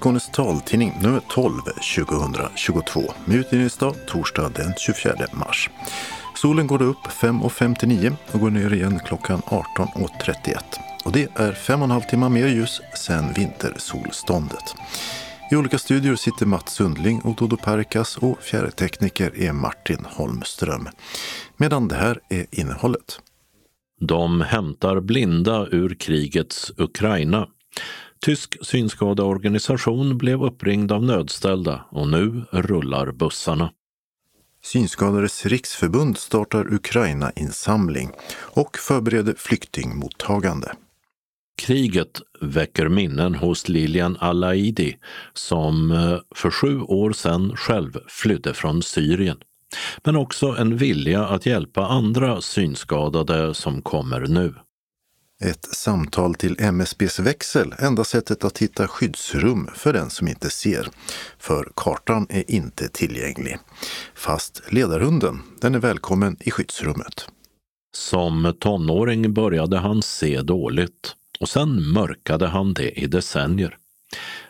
Skånes taltidning nummer 12 2022 med utgivningsdag torsdag den 24 mars. Solen går upp 5.59 och går ner igen klockan 18.31. Och det är fem och en halv timme mer ljus sedan vintersolståndet. I olika studior sitter Mats Sundling och Dodo Perkas och fjärrtekniker är Martin Holmström. Medan det här är innehållet. De hämtar blinda ur krigets Ukraina. Tysk synskadeorganisation blev uppringd av nödställda och nu rullar bussarna. Synskadades riksförbund startar Ukraina-insamling och förbereder flyktingmottagande. Kriget väcker minnen hos Lilian Alaidi som eh, för sju år sedan själv flydde från Syrien. Men också en vilja att hjälpa andra synskadade som kommer nu. Ett samtal till MSBs växel, enda sättet att hitta skyddsrum för den som inte ser. För kartan är inte tillgänglig. Fast ledarhunden, den är välkommen i skyddsrummet. Som tonåring började han se dåligt och sen mörkade han det i decennier.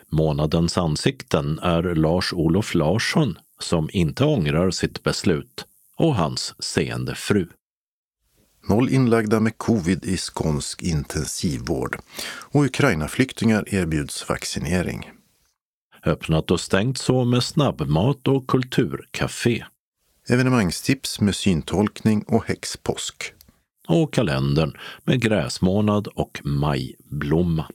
Månadens ansikten är Lars-Olof Larsson som inte ångrar sitt beslut och hans seende fru. Noll inlagda med covid i skånsk intensivvård och Ukraina-flyktingar erbjuds vaccinering. Öppnat och stängt så med snabbmat och kulturcafé. Evenemangstips med syntolkning och häxpåsk. Och kalendern med gräsmånad och majblomma.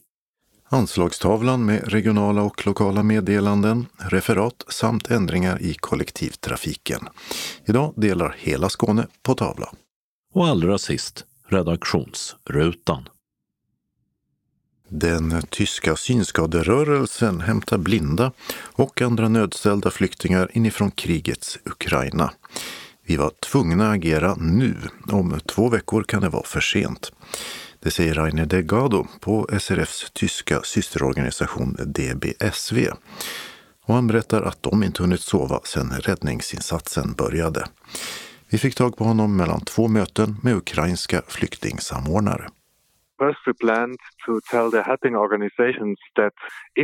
Anslagstavlan med regionala och lokala meddelanden, referat samt ändringar i kollektivtrafiken. Idag delar hela Skåne på tavla. Och allra sist redaktionsrutan. Den tyska synskaderörelsen hämtar blinda och andra nödställda flyktingar inifrån krigets Ukraina. Vi var tvungna att agera nu. Om två veckor kan det vara för sent. Det säger Rainer Delgado på SRFs tyska systerorganisation DBSV. Och han berättar att de inte hunnit sova sedan räddningsinsatsen började. Vi fick tag på honom mellan två möten med ukrainska flyktingsamordnare. First, we planned to tell the helping organizations that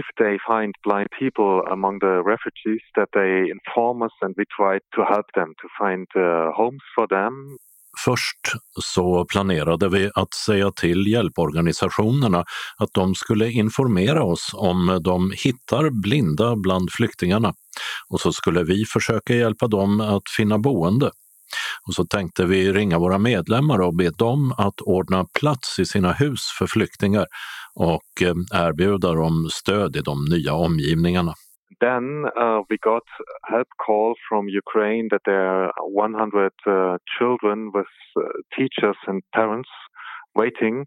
if they find blind people among the refugees, that they inform us and we try to help them to find uh, homes for them. Först så planerade vi att säga till hjälporganisationerna att de skulle informera oss om de hittar blinda bland flyktingarna och så skulle vi försöka hjälpa dem att finna boende. Och så tänkte vi ringa våra medlemmar och be dem att ordna plats i sina hus för flyktingar och eh, erbjuda dem stöd i de nya omgivningarna. Then uh, we got help call from Ukraine that there are 100 uh, children with uh, teachers and parents waiting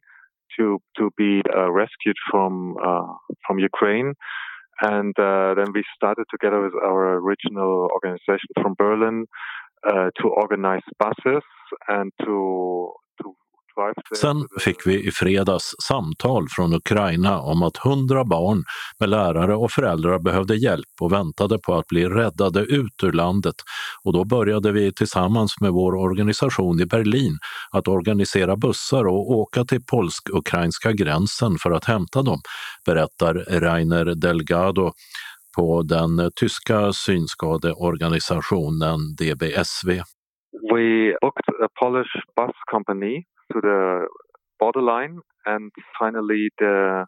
to to be uh, rescued from uh, from Ukraine. And uh, then we started together with our original organization from Berlin to organize buses and to, to Sen fick vi i fredags samtal från Ukraina om att hundra barn med lärare och föräldrar behövde hjälp och väntade på att bli räddade ut ur landet. Och då började vi tillsammans med vår organisation i Berlin att organisera bussar och åka till polsk-ukrainska gränsen för att hämta dem, berättar Rainer Delgado på den tyska synskadeorganisationen DBSV. We booked a Polish bus company to the borderline and finally the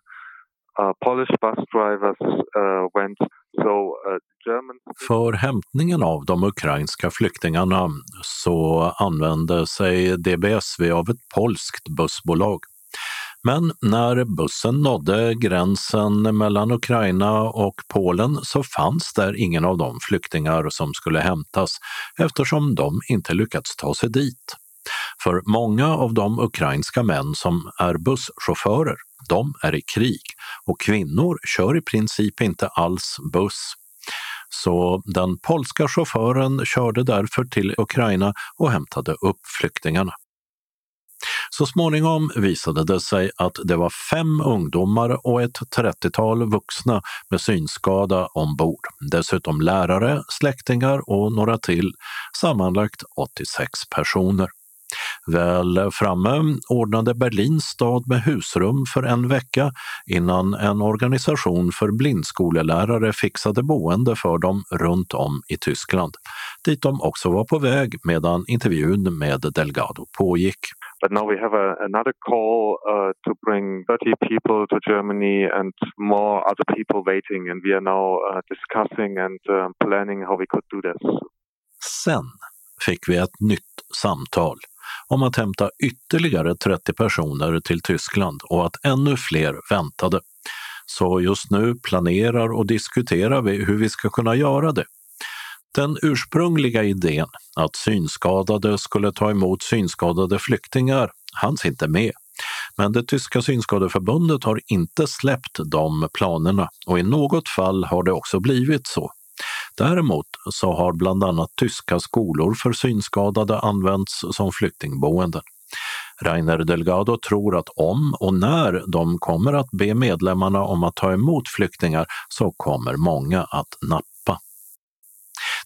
uh, Polish bus drivers uh, went so uh, German... För hämtningen av de ukrainska flyktingarna så använde sig DBSV av ett polskt bussbolag. Men när bussen nådde gränsen mellan Ukraina och Polen så fanns där ingen av de flyktingar som skulle hämtas eftersom de inte lyckats ta sig dit. För många av de ukrainska män som är busschaufförer, de är i krig och kvinnor kör i princip inte alls buss. Så den polska chauffören körde därför till Ukraina och hämtade upp flyktingarna. Så småningom visade det sig att det var fem ungdomar och ett 30-tal vuxna med synskada ombord. Dessutom lärare, släktingar och några till, sammanlagt 86 personer. Väl framme ordnade Berlins stad med husrum för en vecka innan en organisation för blindskolelärare fixade boende för dem runt om i Tyskland, dit de också var på väg medan intervjun med Delgado pågick. But now we have a, another call uh, to bring 30 people to Germany and more other people waiting, and we are now uh, discussing and uh, planning how we could do this. Sen fick vi ett nytt samtal om att hämta ytterligare 30 personer till Tyskland och att ännu fler väntade. Så just nu planerar och diskuterar vi hur vi ska kunna göra det. Den ursprungliga idén att synskadade skulle ta emot synskadade flyktingar hanns inte med. Men det tyska synskadeförbundet har inte släppt de planerna och i något fall har det också blivit så. Däremot så har bland annat tyska skolor för synskadade använts som flyktingboenden. Rainer Delgado tror att om och när de kommer att be medlemmarna om att ta emot flyktingar så kommer många att nappa.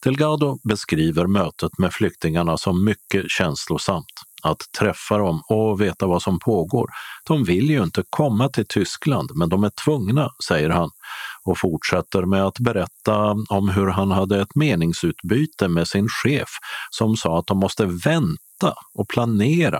Delgado beskriver mötet med flyktingarna som mycket känslosamt. Att träffa dem och veta vad som pågår. De vill ju inte komma till Tyskland, men de är tvungna, säger han och fortsätter med att berätta om hur han hade ett meningsutbyte med sin chef som sa att de måste vänta och planera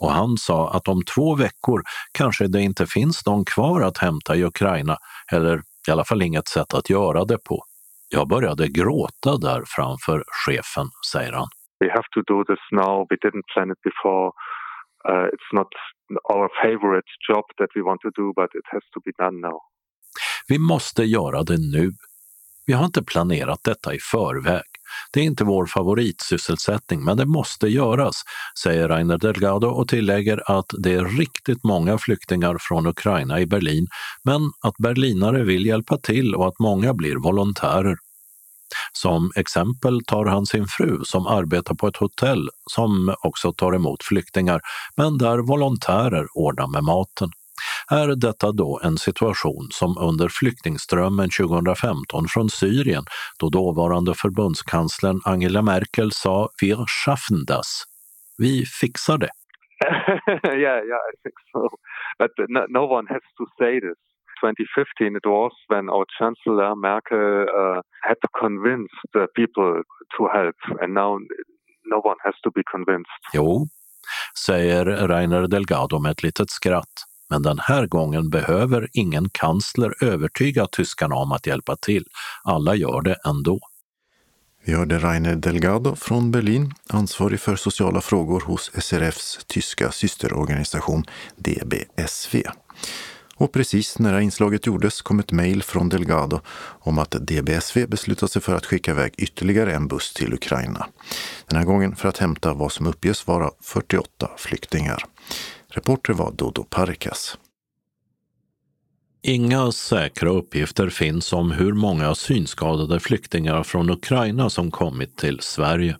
och han sa att om två veckor kanske det inte finns någon kvar att hämta i Ukraina, eller i alla fall inget sätt att göra det på. Jag började gråta där framför chefen, säger han. We have to do this now. We didn't plan it before. Uh, it's not our favorite job that we want to do, but it has to be done now. Vi måste göra det nu. Vi har inte planerat detta i förväg. Det är inte vår favoritsysselsättning, men det måste göras, säger Rainer Delgado och tillägger att det är riktigt många flyktingar från Ukraina i Berlin, men att berlinare vill hjälpa till och att många blir volontärer. Som exempel tar han sin fru som arbetar på ett hotell som också tar emot flyktingar, men där volontärer ordnar med maten. Är detta då en situation som under flyktingströmmen 2015 från Syrien, då dåvarande förbundskanslern Angela Merkel sa “Wir schaffen das”, vi fixar det? yeah, yeah, I think so. But no, no one has to say this. 2015 it was when our chancellor Merkel uh, had to convince the people to help and now no one has to be convinced. Jo, säger Rainer Delgado med ett litet skratt. Men den här gången behöver ingen kansler övertyga tyskarna om att hjälpa till. Alla gör det ändå. Vi hörde Rainer Delgado från Berlin, ansvarig för sociala frågor hos SRFs tyska systerorganisation DBSV. Och precis när det här inslaget gjordes kom ett mejl från Delgado om att DBSV beslutat sig för att skicka iväg ytterligare en buss till Ukraina. Den här gången för att hämta vad som uppges vara 48 flyktingar. Reporter var Dodo Parikas. Inga säkra uppgifter finns om hur många synskadade flyktingar från Ukraina som kommit till Sverige.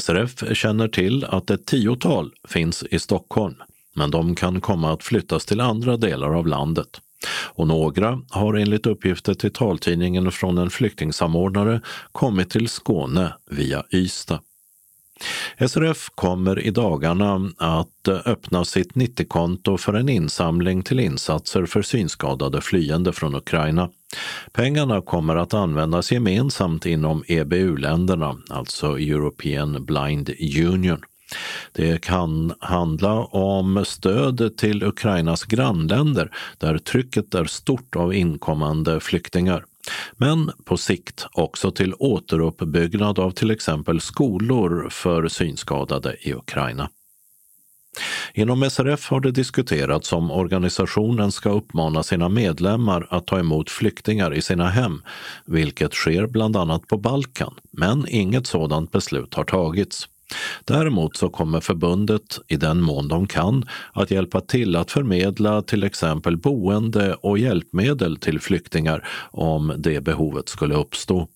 SRF känner till att ett tiotal finns i Stockholm, men de kan komma att flyttas till andra delar av landet. Och några har enligt uppgifter till taltidningen från en flyktingsamordnare kommit till Skåne via Ystad. SRF kommer i dagarna att öppna sitt 90-konto för en insamling till insatser för synskadade flyende från Ukraina. Pengarna kommer att användas gemensamt inom EBU-länderna, alltså European Blind Union. Det kan handla om stöd till Ukrainas grannländer där trycket är stort av inkommande flyktingar. Men på sikt också till återuppbyggnad av till exempel skolor för synskadade i Ukraina. Inom SRF har det diskuterats om organisationen ska uppmana sina medlemmar att ta emot flyktingar i sina hem, vilket sker bland annat på Balkan, men inget sådant beslut har tagits. Däremot så kommer förbundet, i den mån de kan, att hjälpa till att förmedla till exempel boende och hjälpmedel till flyktingar om det behovet skulle uppstå.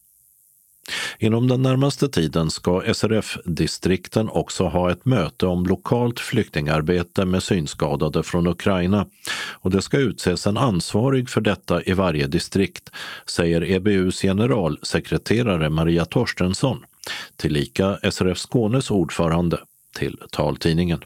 Inom den närmaste tiden ska SRF-distrikten också ha ett möte om lokalt flyktingarbete med synskadade från Ukraina och det ska utses en ansvarig för detta i varje distrikt, säger EBUs generalsekreterare Maria Torstensson tillika SRF Skånes ordförande, till taltidningen.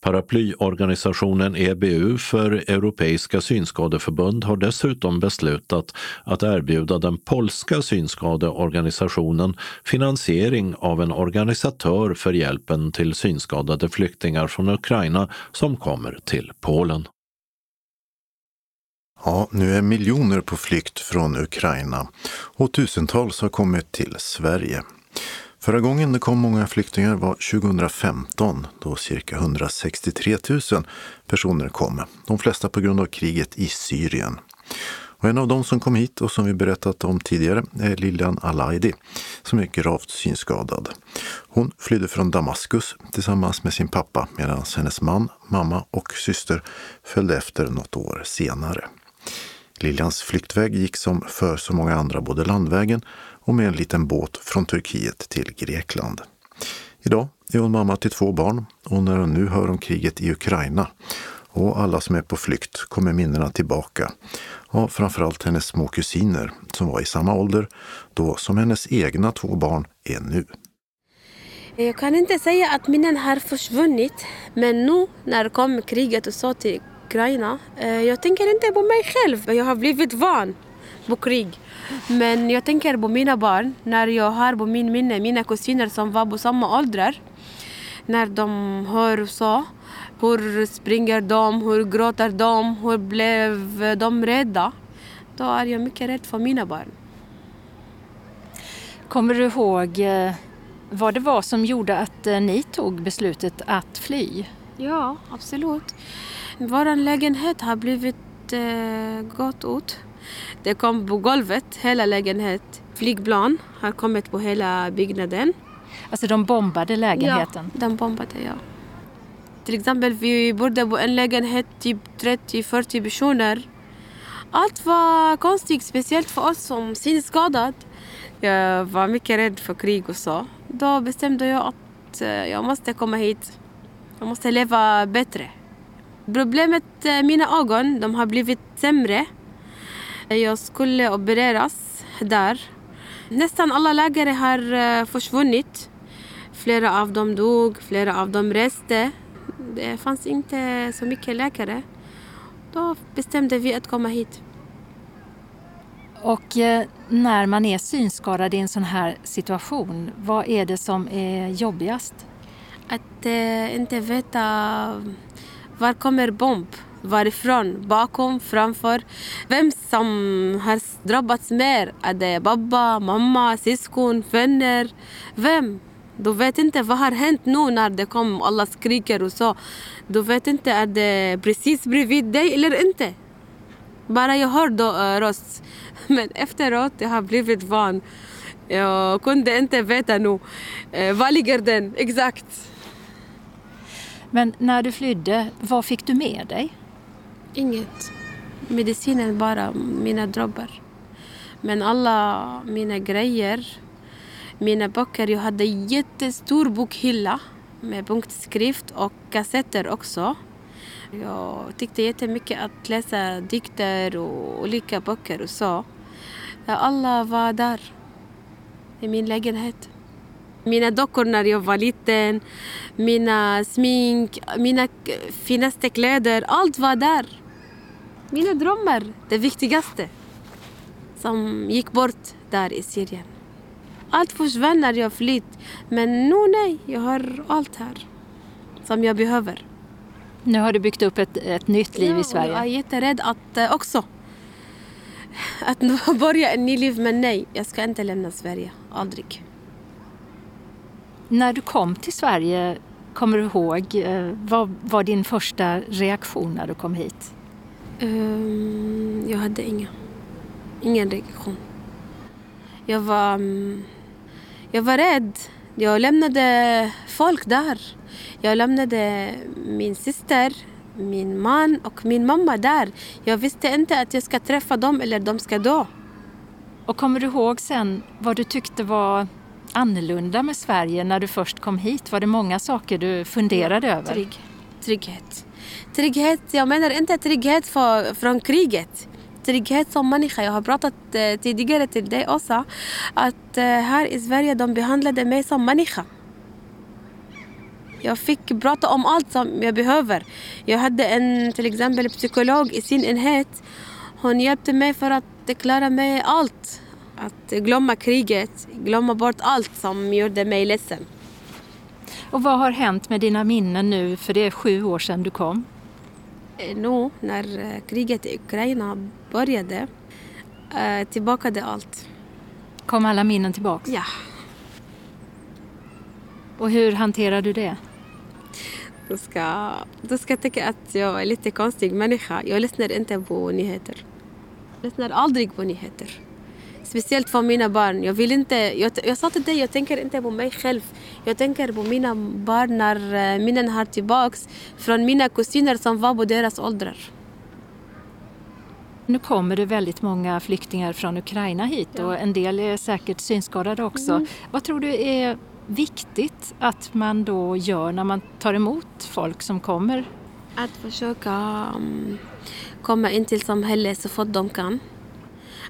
Paraplyorganisationen EBU för Europeiska synskadeförbund har dessutom beslutat att erbjuda den polska synskadeorganisationen finansiering av en organisatör för hjälpen till synskadade flyktingar från Ukraina som kommer till Polen. Ja, nu är miljoner på flykt från Ukraina och tusentals har kommit till Sverige. Förra gången det kom många flyktingar var 2015 då cirka 163 000 personer kom, de flesta på grund av kriget i Syrien. Och en av dem som kom hit och som vi berättat om tidigare är Lilian Alaidi som är gravt synskadad. Hon flydde från Damaskus tillsammans med sin pappa medan hennes man, mamma och syster följde efter något år senare. Liljans flyktväg gick som för så många andra både landvägen och med en liten båt från Turkiet till Grekland. Idag är hon mamma till två barn och när hon nu hör om kriget i Ukraina och alla som är på flykt kommer minnena tillbaka av framförallt hennes små kusiner som var i samma ålder då som hennes egna två barn är nu. Jag kan inte säga att minnen har försvunnit men nu när kom kriget och så till Ukraina. Eh, jag tänker inte på mig själv. Jag har blivit van på krig. Men jag tänker på mina barn. När jag har på min minne mina kusiner som var på samma ålder. När de hör så. Hur springer de? Hur gråter de? Hur blev de rädda? Då är jag mycket rädd för mina barn. Kommer du ihåg eh, vad det var som gjorde att eh, ni tog beslutet att fly? Ja, absolut. Vår lägenhet har blivit eh, gått ut. Det kom på golvet, hela lägenheten. Flygplan har kommit på hela byggnaden. Alltså de bombade lägenheten? Ja, de bombade, ja. Till exempel, vi bodde på en lägenhet, typ 30-40 personer. Allt var konstigt, speciellt för oss som synskadade. Jag var mycket rädd för krig och så. Då bestämde jag att eh, jag måste komma hit. Jag måste leva bättre. Problemet med mina ögon, de har blivit sämre. Jag skulle opereras där. Nästan alla läkare har eh, försvunnit. Flera av dem dog, flera av dem reste. Det fanns inte så mycket läkare. Då bestämde vi att komma hit. Och eh, när man är synskadad i en sån här situation, vad är det som är jobbigast? Att eh, inte veta var kommer bomb? Varifrån? Bakom? Framför? Vem som har drabbats mer? Är det pappa, mamma, syskon, vänner? Vem? Du vet inte vad har hänt nu när det kom, alla skriker och så. Du vet inte, är det precis bredvid dig eller inte? Bara jag hör då eh, uh, röst. Men efteråt, jag har blivit van. Jag kunde inte veta nu. Uh, var ligger den exakt? Men när du flydde, vad fick du med dig? Inget. Medicinen bara, mina droppar. Men alla mina grejer, mina böcker. Jag hade en jättestor bokhylla med punktskrift och kassetter också. Jag tyckte jättemycket att läsa dikter och olika böcker och så. Alla var där i min lägenhet. Mina dockor när jag var liten, mina smink, mina finaste kläder, allt var där. Mina drömmar, det viktigaste, som gick bort där i Syrien. Allt försvann när jag flytt, men nu nej, jag har allt här som jag behöver. Nu har du byggt upp ett, ett nytt liv ja, i Sverige. Jag är jätterädd att uh, också att börja ett nytt liv, men nej, jag ska inte lämna Sverige, aldrig. När du kom till Sverige, kommer du ihåg, uh, vad var din första reaktion när du kom hit? Um, jag hade inga, ingen reaktion. Jag var, um, jag var rädd. Jag lämnade folk där. Jag lämnade min syster, min man och min mamma där. Jag visste inte att jag ska träffa dem eller de ska dö. Och kommer du ihåg sen vad du tyckte var annorlunda med Sverige när du först kom hit? Var det många saker du funderade över? Trygg, trygghet. Trygghet, jag menar inte trygghet för, från kriget. Trygghet som människa. Jag har pratat eh, tidigare till dig också att eh, här i Sverige de behandlade mig som människa. Jag fick prata om allt som jag behöver. Jag hade en till exempel psykolog i sin enhet. Hon hjälpte mig för att klara mig allt. Att glömma kriget, glömma bort allt som gjorde mig ledsen. Och vad har hänt med dina minnen nu, för det är sju år sedan du kom? Eh, nu när eh, kriget i Ukraina började eh, tillbakade allt. Kom alla minnen tillbaka? Ja. Och hur hanterar du det? Du ska, du ska tycka att jag är lite konstig människa. Jag lyssnar inte på nyheter. Jag lyssnar aldrig på nyheter. Speciellt för mina barn. Jag, vill inte, jag, jag sa till dig, jag tänker inte på mig själv. Jag tänker på mina barn när eh, minnen har tillbaks från mina kusiner som var på deras åldrar. Nu kommer det väldigt många flyktingar från Ukraina hit ja. och en del är säkert synskadade också. Mm. Vad tror du är viktigt att man då gör när man tar emot folk som kommer? Att försöka um, komma in till samhället så fort de kan.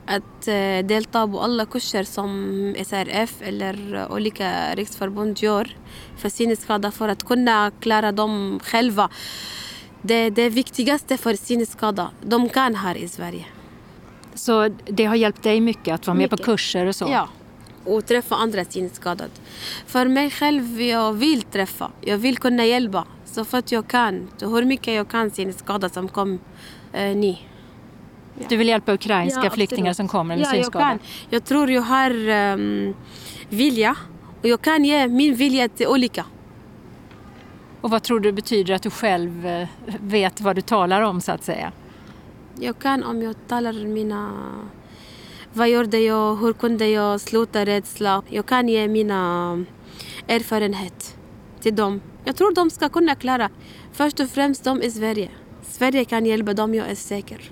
Att uh, delta på alla kurser som SRF eller olika riksförbund gör för synskadade för att kunna klara dem själva. Det det viktigaste för synskadade de kan här i Sverige. Så det har hjälpt dig mycket att vara mycket. med på kurser och så? Ja, och träffa andra synskadade. För mig själv, jag vill träffa, jag vill kunna hjälpa så fort jag kan. hur mycket jag kan synskadade som kom eh, ny. Du vill hjälpa ukrainska ja, flyktingar som kommer med ja, synskada? Jag, kan. jag tror jag har um, vilja och jag kan ge min vilja till olika. Och vad tror du betyder att du själv eh, vet vad du talar om så att säga? Jag kan om jag talar mina vad gjorde jag? Hur kunde jag sluta rädsla? Jag kan ge mina erfarenhet till dem. Jag tror de ska kunna klara. Först och främst de i Sverige. Sverige kan hjälpa dem, jag är säker.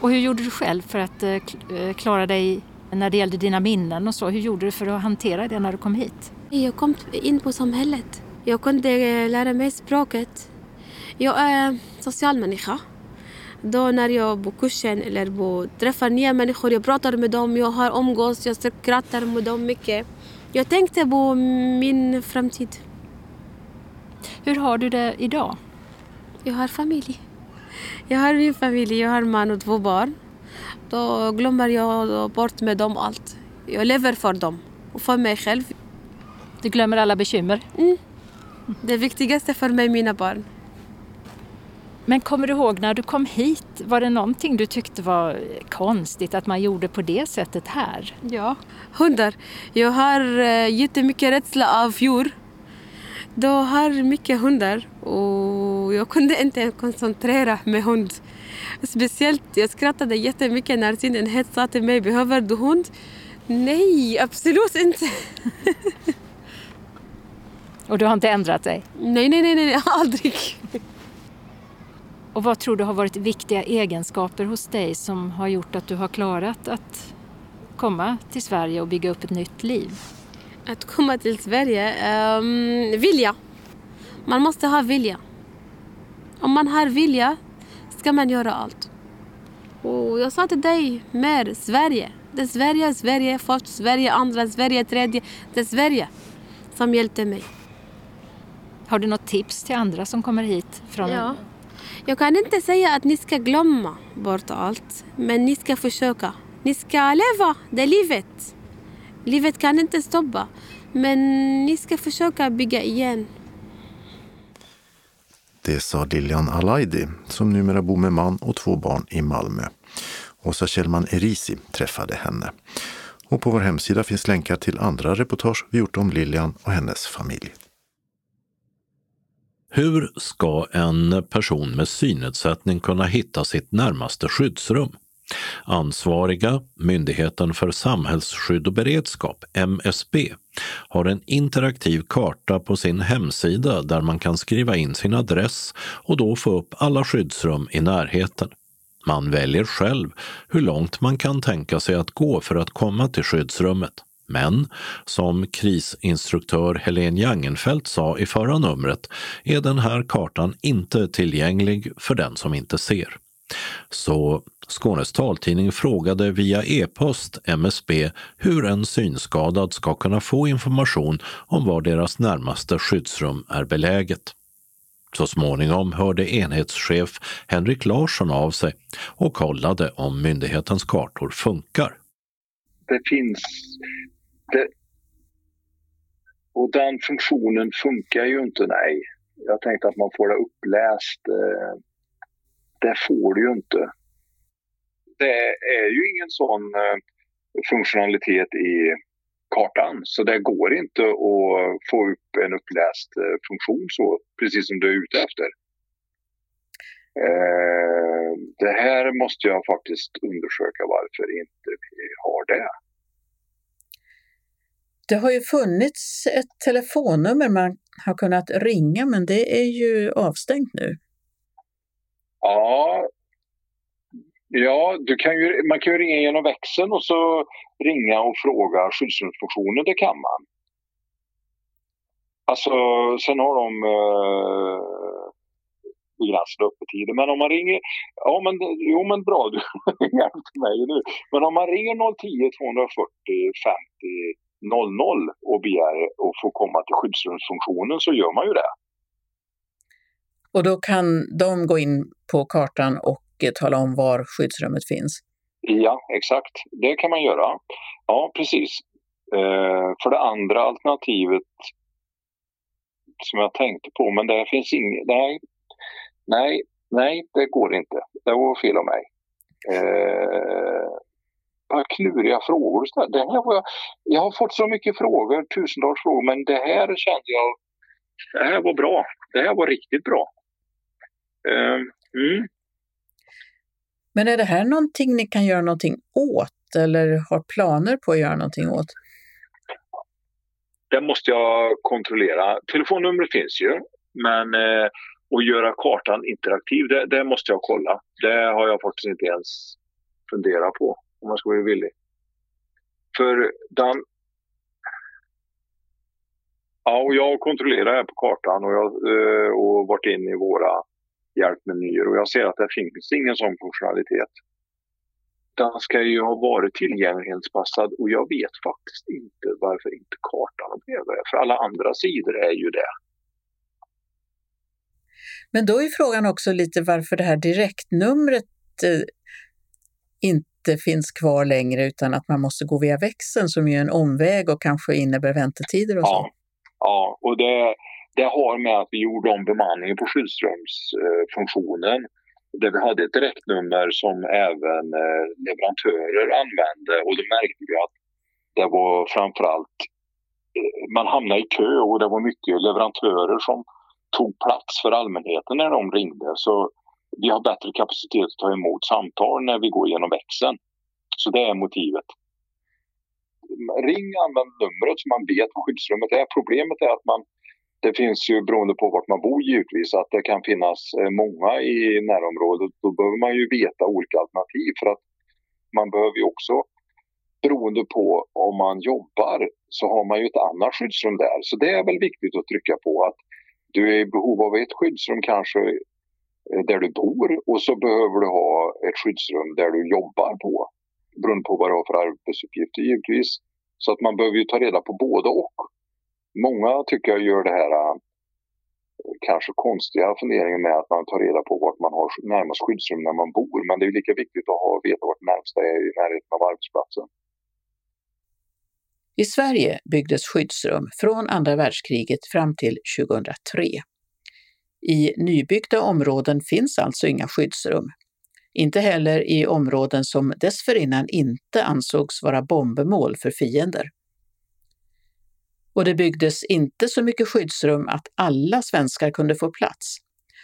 Och hur gjorde du själv för att eh, eh, klara dig när det gällde dina minnen och så? Hur gjorde du för att hantera det när du kom hit? Jag kom in på samhället. Jag kunde eh, lära mig språket. Jag är social människa. Då när jag på kursen eller på, träffar nya människor, jag pratar med dem, jag har umgås, jag skrattar med dem mycket. Jag tänkte på min framtid. Hur har du det idag? Jag har familj. Jag har min familj, jag har man och två barn. Då glömmer jag bort med dem allt. Jag lever för dem och för mig själv. Du glömmer alla bekymmer? Mm. Det viktigaste för mig är mina barn. Men kommer du ihåg när du kom hit, var det någonting du tyckte var konstigt att man gjorde på det sättet här? Ja, hundar. Jag har uh, jättemycket rädsla av djur. Då har mycket hundar och jag kunde inte koncentrera med hund. Speciellt, jag skrattade jättemycket när sin enhet sa till mig, behöver du hund? Nej, absolut inte. och du har inte ändrat dig? Nej, nej, nej, nej aldrig. Och vad tror du har varit viktiga egenskaper hos dig som har gjort att du har klarat att komma till Sverige och bygga upp ett nytt liv? Att komma till Sverige? Um, vilja. Man måste ha vilja. Om man har vilja ska man göra allt. Och jag sa till dig mer, Sverige. Det är Sverige, Sverige, först Sverige, andra Sverige, tredje. Det är Sverige som hjälpte mig. Har du något tips till andra som kommer hit? Från ja. Jag kan inte säga att ni ska glömma bort allt, men ni ska försöka. Ni ska leva det livet. Livet kan inte stoppa, men ni ska försöka bygga igen. Det sa Lilian Alaidi, som numera bor med man och två barn i Malmö. Åsa Kjellman Erisi träffade henne. Och på vår hemsida finns länkar till andra reportage vi gjort om Lilian och hennes familj. Hur ska en person med synnedsättning kunna hitta sitt närmaste skyddsrum? Ansvariga, Myndigheten för samhällsskydd och beredskap, MSB, har en interaktiv karta på sin hemsida där man kan skriva in sin adress och då få upp alla skyddsrum i närheten. Man väljer själv hur långt man kan tänka sig att gå för att komma till skyddsrummet. Men som krisinstruktör Helene Jangenfelt sa i förra numret är den här kartan inte tillgänglig för den som inte ser. Så Skånes taltidning frågade via e-post MSB hur en synskadad ska kunna få information om var deras närmaste skyddsrum är beläget. Så småningom hörde enhetschef Henrik Larsson av sig och kollade om myndighetens kartor funkar. Det finns... Det, och den funktionen funkar ju inte, nej. Jag tänkte att man får det uppläst. Eh, det får du ju inte. Det är ju ingen sån eh, funktionalitet i kartan. Så det går inte att få upp en uppläst eh, funktion så, precis som du är ute efter. Det här måste jag faktiskt undersöka varför inte vi har det. Det har ju funnits ett telefonnummer man har kunnat ringa men det är ju avstängt nu. Ja, ja du kan ju, man kan ju ringa genom växeln och så ringa och fråga skyddsrumsfunktionen, det kan man. Alltså, sen har de eh, begränsade öppettider. Men om man ringer, ja men, jo men bra du hjälpte mig nu. Men om man ringer 010 240 50 00 och begär att få komma till skyddsrumsfunktionen så gör man ju det. Och då kan de gå in på kartan och tala om var skyddsrummet finns? Ja, exakt. Det kan man göra. Ja, precis. Eh, för det andra alternativet som jag tänkte på, men det finns inget... Nej, nej, nej, det går inte. Det var fel av mig. Eh, bara kluriga frågor. Det här var jag, jag har fått så mycket frågor, tusentals frågor, men det här kände jag, det här var bra. Det här var riktigt bra. Eh, mm. Men är det här någonting ni kan göra någonting åt eller har planer på att göra någonting åt? Det måste jag kontrollera. Telefonnumret finns ju, men eh, att göra kartan interaktiv, det, det, måste jag kolla. Det har jag faktiskt inte ens funderat på om man ska vara villig. För den... Ja, och jag kontrollerar här på kartan och, jag, eh, och varit in i våra hjälpmenyer och jag ser att det finns ingen sån funktionalitet. Den ska ju ha varit tillgänglighetsanpassad och jag vet faktiskt inte varför inte kartan blev det. För alla andra sidor är ju det. Men då är frågan också lite varför det här direktnumret eh, inte finns kvar längre utan att man måste gå via växeln som är en omväg och kanske innebär väntetider och ja. så. Ja, och det, det har med att vi gjorde om bemanningen på skyddsrumsfunktionen. Där vi hade ett direktnummer som även eh, leverantörer använde och då märkte vi att det var framförallt eh, man hamnade i kö och det var mycket leverantörer som tog plats för allmänheten när de ringde. Så vi har bättre kapacitet att ta emot samtal när vi går igenom växeln. Så det är motivet. Ring, använd numret så man vet vad skyddsrummet är. Problemet är att man, det finns ju beroende på vart man bor givetvis, att det kan finnas eh, många i närområdet. Då behöver man ju veta olika alternativ för att man behöver ju också, beroende på om man jobbar, så har man ju ett annat skyddsrum där. Så det är väl viktigt att trycka på att du är i behov av ett skyddsrum kanske eh, där du bor och så behöver du ha ett skyddsrum där du jobbar på. Beroende på vad du har för arbetsuppgifter givetvis. Så att man behöver ju ta reda på både och. Många tycker jag gör det här äh, kanske konstiga funderingen med att man tar reda på vart man har närmast skyddsrum när man bor. Men det är lika viktigt att ha, veta vart närmsta är i närheten av arbetsplatsen. I Sverige byggdes skyddsrum från andra världskriget fram till 2003. I nybyggda områden finns alltså inga skyddsrum. Inte heller i områden som dessförinnan inte ansågs vara bombmål för fiender. Och det byggdes inte så mycket skyddsrum att alla svenskar kunde få plats.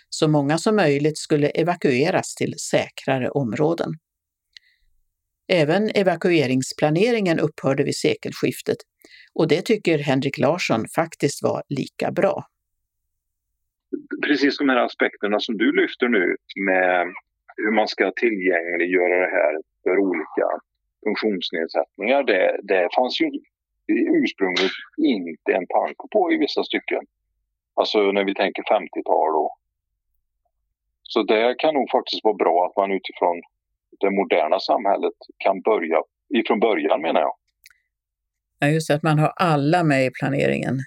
Så många som möjligt skulle evakueras till säkrare områden. Även evakueringsplaneringen upphörde vid sekelskiftet och det tycker Henrik Larsson faktiskt var lika bra precis de här aspekterna som du lyfter nu med hur man ska tillgängliggöra det här för olika funktionsnedsättningar. Det, det fanns ju ursprungligen inte en tanke på i vissa stycken. Alltså när vi tänker 50-tal och så det kan nog faktiskt vara bra att man utifrån det moderna samhället kan börja ifrån början menar jag. Ja, just det, att man har alla med i planeringen.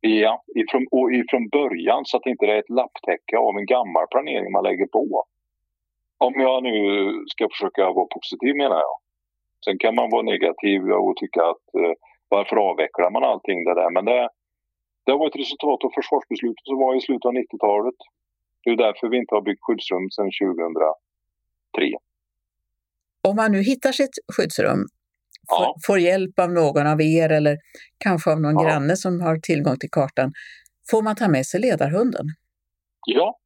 Ja, ifrån, och ifrån början så att det inte är ett lapptäcke av en gammal planering man lägger på. Om jag nu ska försöka vara positiv menar jag. Sen kan man vara negativ och tycka att eh, varför avvecklar man allting det där? Men det, det var ett resultat av försvarsbeslutet som var i slutet av 90-talet. Det är därför vi inte har byggt skyddsrum sedan 2003. Om man nu hittar sitt skyddsrum, Ja. får, får hjälp av någon av er eller kanske av någon Ja. granne som har tillgång till kartan, får man ta med sig ledarhunden? Ja,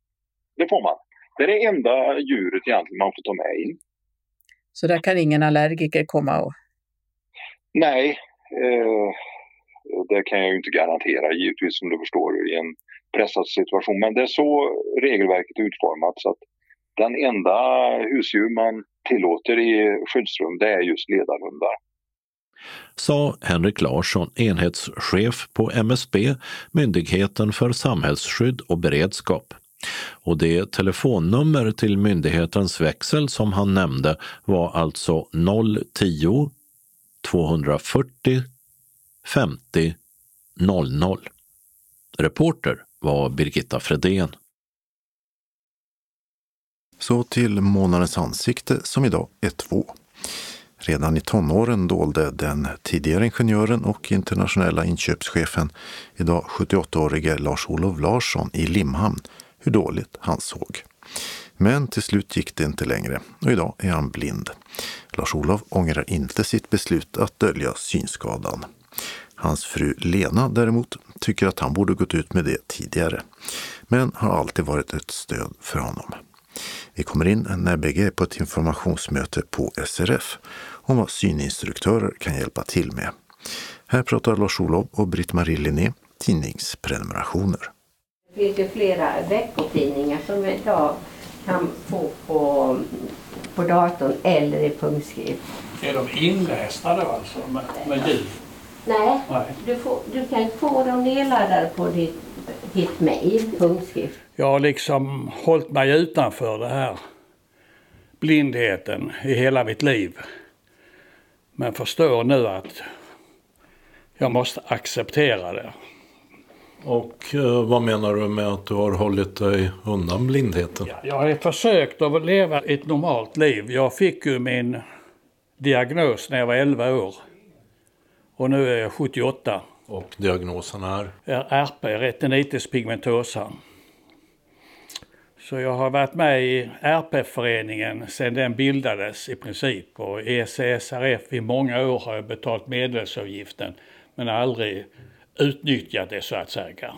det får man. Det är det enda djuret egentligen man får ta med in. Så där kan ingen allergiker komma och... Nej, eh, det kan jag ju inte garantera givetvis som du förstår i en pressad situation. Men det är så regelverket är utformat så att den enda husdjur man tillåter i skyddsrum det är just ledarhundar. sa Henrik Larsson, enhetschef på MSB, Myndigheten för samhällsskydd och beredskap. Och det telefonnummer till myndighetens växel som han nämnde var alltså 010 240 50 00. Reporter var Birgitta Fredén. Så till månadens ansikte som idag är två. Redan i tonåren dolde den tidigare ingenjören och internationella inköpschefen, idag 78-årige Lars-Olof Larsson i Limhamn, hur dåligt han såg. Men till slut gick det inte längre och idag är han blind. Lars-Olov ångrar inte sitt beslut att dölja synskadan. Hans fru Lena däremot tycker att han borde gått ut med det tidigare, men har alltid varit ett stöd för honom. Vi kommer in när bägge är på ett informationsmöte på SRF om vad syninstruktörer kan hjälpa till med. Här pratar Lars-Olov och Britt-Marie Linné tidningsprenumerationer. Det finns ju flera veckotidningar som idag kan få på, på datorn eller i punktskrift. Är de inlästa då alltså med, med ljud? Nej, Nej. du, får, du kan få dem nedladdade på ditt, ditt mejl, punktskrift. Jag har liksom hållit mig utanför det här blindheten i hela mitt liv. Men förstår nu att jag måste acceptera det. Och eh, vad menar du med att du har hållit dig undan blindheten? Jag har försökt att leva ett normalt liv. Jag fick ju min diagnos när jag var 11 år. Och nu är jag 78. Och diagnosen är? är RP, retinitis pigmentosa. Så jag har varit med i RP-föreningen sedan den bildades i princip. Och ECSRF i många år har jag betalt medlemsavgiften men aldrig utnyttjat det så att säga.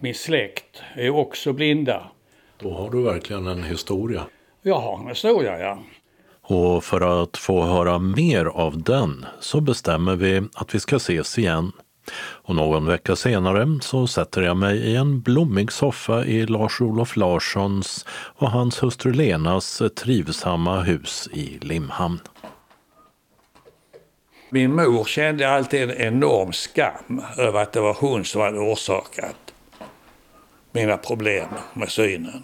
Min släkt är också blinda. Då har du verkligen en historia. Jag har en historia, ja. Och för att få höra mer av den så bestämmer vi att vi ska ses igen. Och någon vecka senare så sätter jag mig i en blommig soffa i Lars-Olof Larssons och hans hustru Lenas trivsamma hus i Limhamn. Min mor kände alltid en enorm skam över att det var hon som hade orsakat mina problem med synen.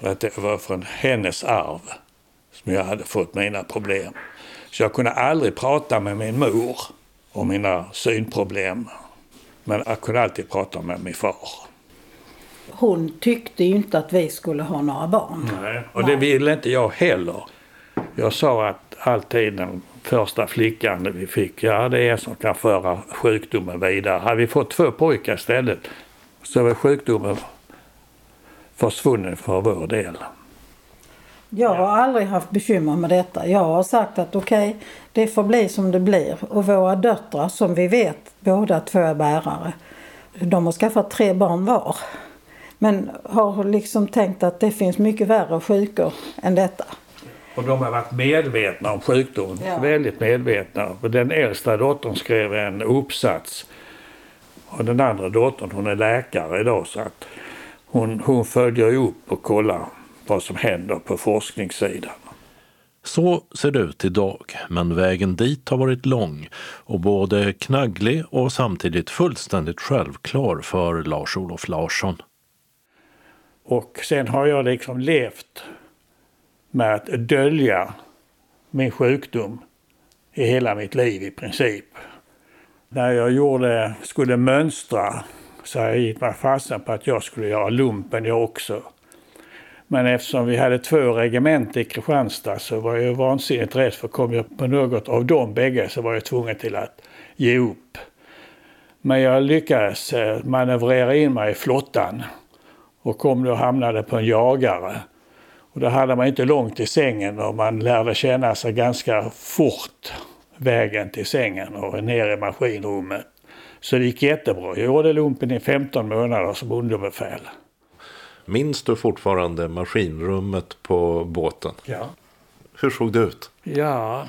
Att det var från hennes arv som jag hade fått mina problem. Så jag kunde aldrig prata med min mor om mina synproblem. Men jag kunde alltid prata med min far. Hon tyckte ju inte att vi skulle ha några barn. Nej. Och det ville inte jag heller. Jag sa att alltid den första flickan vi fick, ja det är en som kan föra sjukdomen vidare. Hade vi fått två pojkar istället så var sjukdomen försvunnen för vår del. Jag har aldrig haft bekymmer med detta. Jag har sagt att okej, det får bli som det blir. Och våra döttrar, som vi vet, båda två är bärare. De har skaffat tre barn var. Men har liksom tänkt att det finns mycket värre sjukor än detta. Och de har varit medvetna om sjukdomen. Ja. Väldigt medvetna. Och Den äldsta dottern skrev en uppsats. Och den andra dottern hon är läkare idag så att hon, hon följer upp och kollar vad som händer på forskningssidan. Så ser det ut idag, men vägen dit har varit lång och både knagglig och samtidigt fullständigt självklar för Lars-Olof Larsson. Och sen har jag liksom levt med att dölja min sjukdom i hela mitt liv i princip. När jag gjorde, skulle mönstra så jag gick man fasen på att jag skulle göra lumpen jag också. Men eftersom vi hade två regementen i Kristianstad så var jag vansinnigt rädd för kom jag på något av de bägge så var jag tvungen till att ge upp. Men jag lyckades eh, manövrera in mig i flottan och kom då och hamnade på en jagare. Och då hade man inte långt till sängen och man lärde känna sig ganska fort vägen till sängen och ner i maskinrummet. Så det gick jättebra. Jag gjorde lumpen i 15 månader som underbefäl. Minns du fortfarande maskinrummet på båten? Ja. Hur såg det ut? Ja,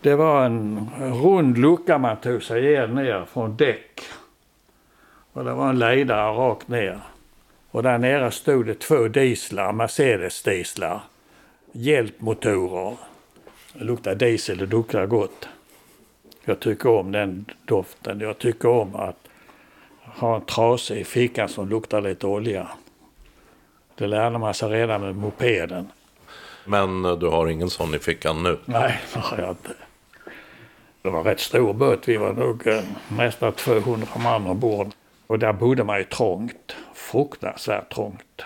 det var en rund lucka man tog sig igen ner från däck. Och det var en ledare rakt ner. Och där nere stod det två dieslar, Mercedes-dieslar. Hjälpmotorer. Det luktar diesel, det luktar gott. Jag tycker om den doften. Jag tycker om att ha en trase i fickan som luktar lite olja. Det lärde man sig redan med mopeden. Men du har ingen sån i fickan nu? Nej, det har jag inte. Det var en rätt stor båt. Vi var nog eh, nästan 200 man ombord. Och där bodde man ju trångt. Fruktansvärt trångt.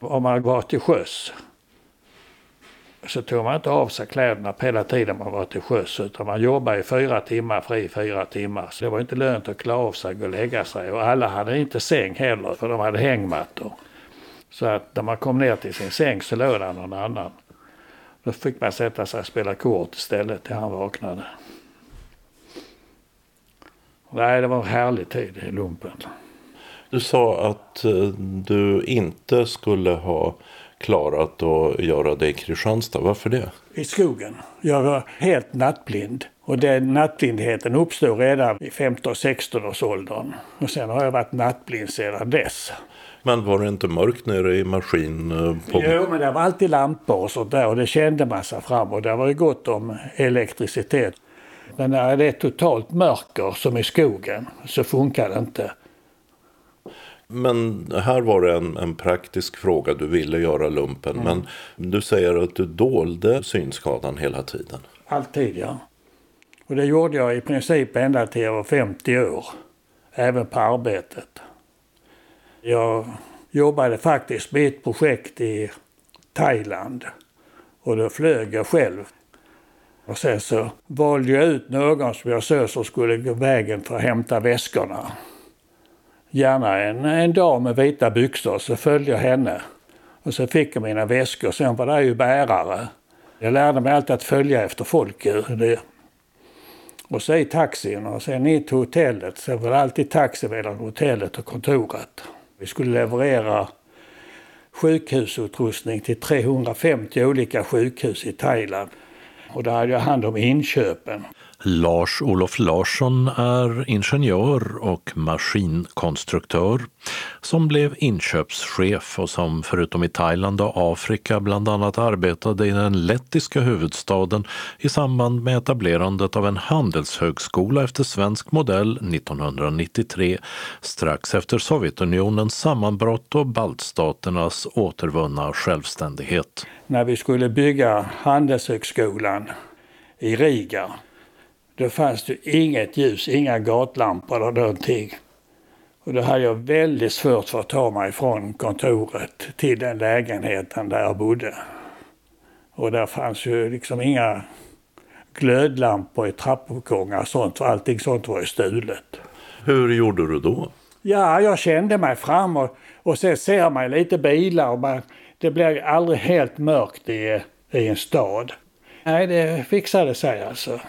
Om man var till sjöss så tog man inte av sig kläderna på hela tiden man var till sjöss. Utan man jobbade i fyra timmar, fri fyra timmar. Så det var inte lönt att klä av sig och lägga sig. Och alla hade inte säng heller för de hade hängmattor. Så att när man kom ner till sin säng så låg där någon annan. Då fick man sätta sig och spela kort istället till han vaknade. Nej, det var en härlig tid i lumpen. Du sa att eh, du inte skulle ha klarat att göra det i Kristianstad. Varför det? I skogen. Jag var helt nattblind. Och den nattblindheten uppstod redan i 15-16 års åldern. Och sen har jag varit nattblind sedan dess. Men var det inte mörkt nere i maskin? Eh, på... Jo, men det var alltid lampor och sånt där och det kände man sig fram och det var ju gott om elektricitet. Men när det är totalt mörker som i skogen så funkar det inte. Men här var det en, en praktisk fråga. Du ville göra lumpen. Mm. Men du säger att du dolde synskadan hela tiden. Alltid, ja. Och det gjorde jag i princip ända till jag var 50 år. Även på arbetet. Jag jobbade faktiskt med ett projekt i Thailand. Och då flög jag själv. Och sen så valde jag ut någon som jag såg som skulle gå vägen för att hämta väskorna. Gärna en, en dam med vita byxor, så följde jag henne. Och så fick jag mina väskor. Sen var det ju bärare. Jag lärde mig alltid att följa efter folk. Det. Och så i taxin och sen in till hotellet. Så var det alltid taxi mellan hotellet och kontoret. Vi skulle leverera sjukhusutrustning till 350 olika sjukhus i Thailand. Och där hade jag hand om inköpen. Lars-Olof Larsson är ingenjör och maskinkonstruktör som blev inköpschef och som förutom i Thailand och Afrika bland annat arbetade i den lettiska huvudstaden i samband med etablerandet av en handelshögskola efter svensk modell 1993 strax efter Sovjetunionens sammanbrott och baltstaternas återvunna självständighet. När vi skulle bygga Handelshögskolan i Riga då fanns det inget ljus, inga gatlampor eller någonting. Och då hade jag väldigt svårt för att ta mig från kontoret till den lägenheten där jag bodde. Och där fanns ju liksom inga glödlampor i trappuppgångar och sånt, för allting sånt var ju stulet. Hur gjorde du då? Ja, jag kände mig fram och, och sen ser man lite bilar och man, det blir aldrig helt mörkt i, i en stad. Nej, det fixade sig alltså.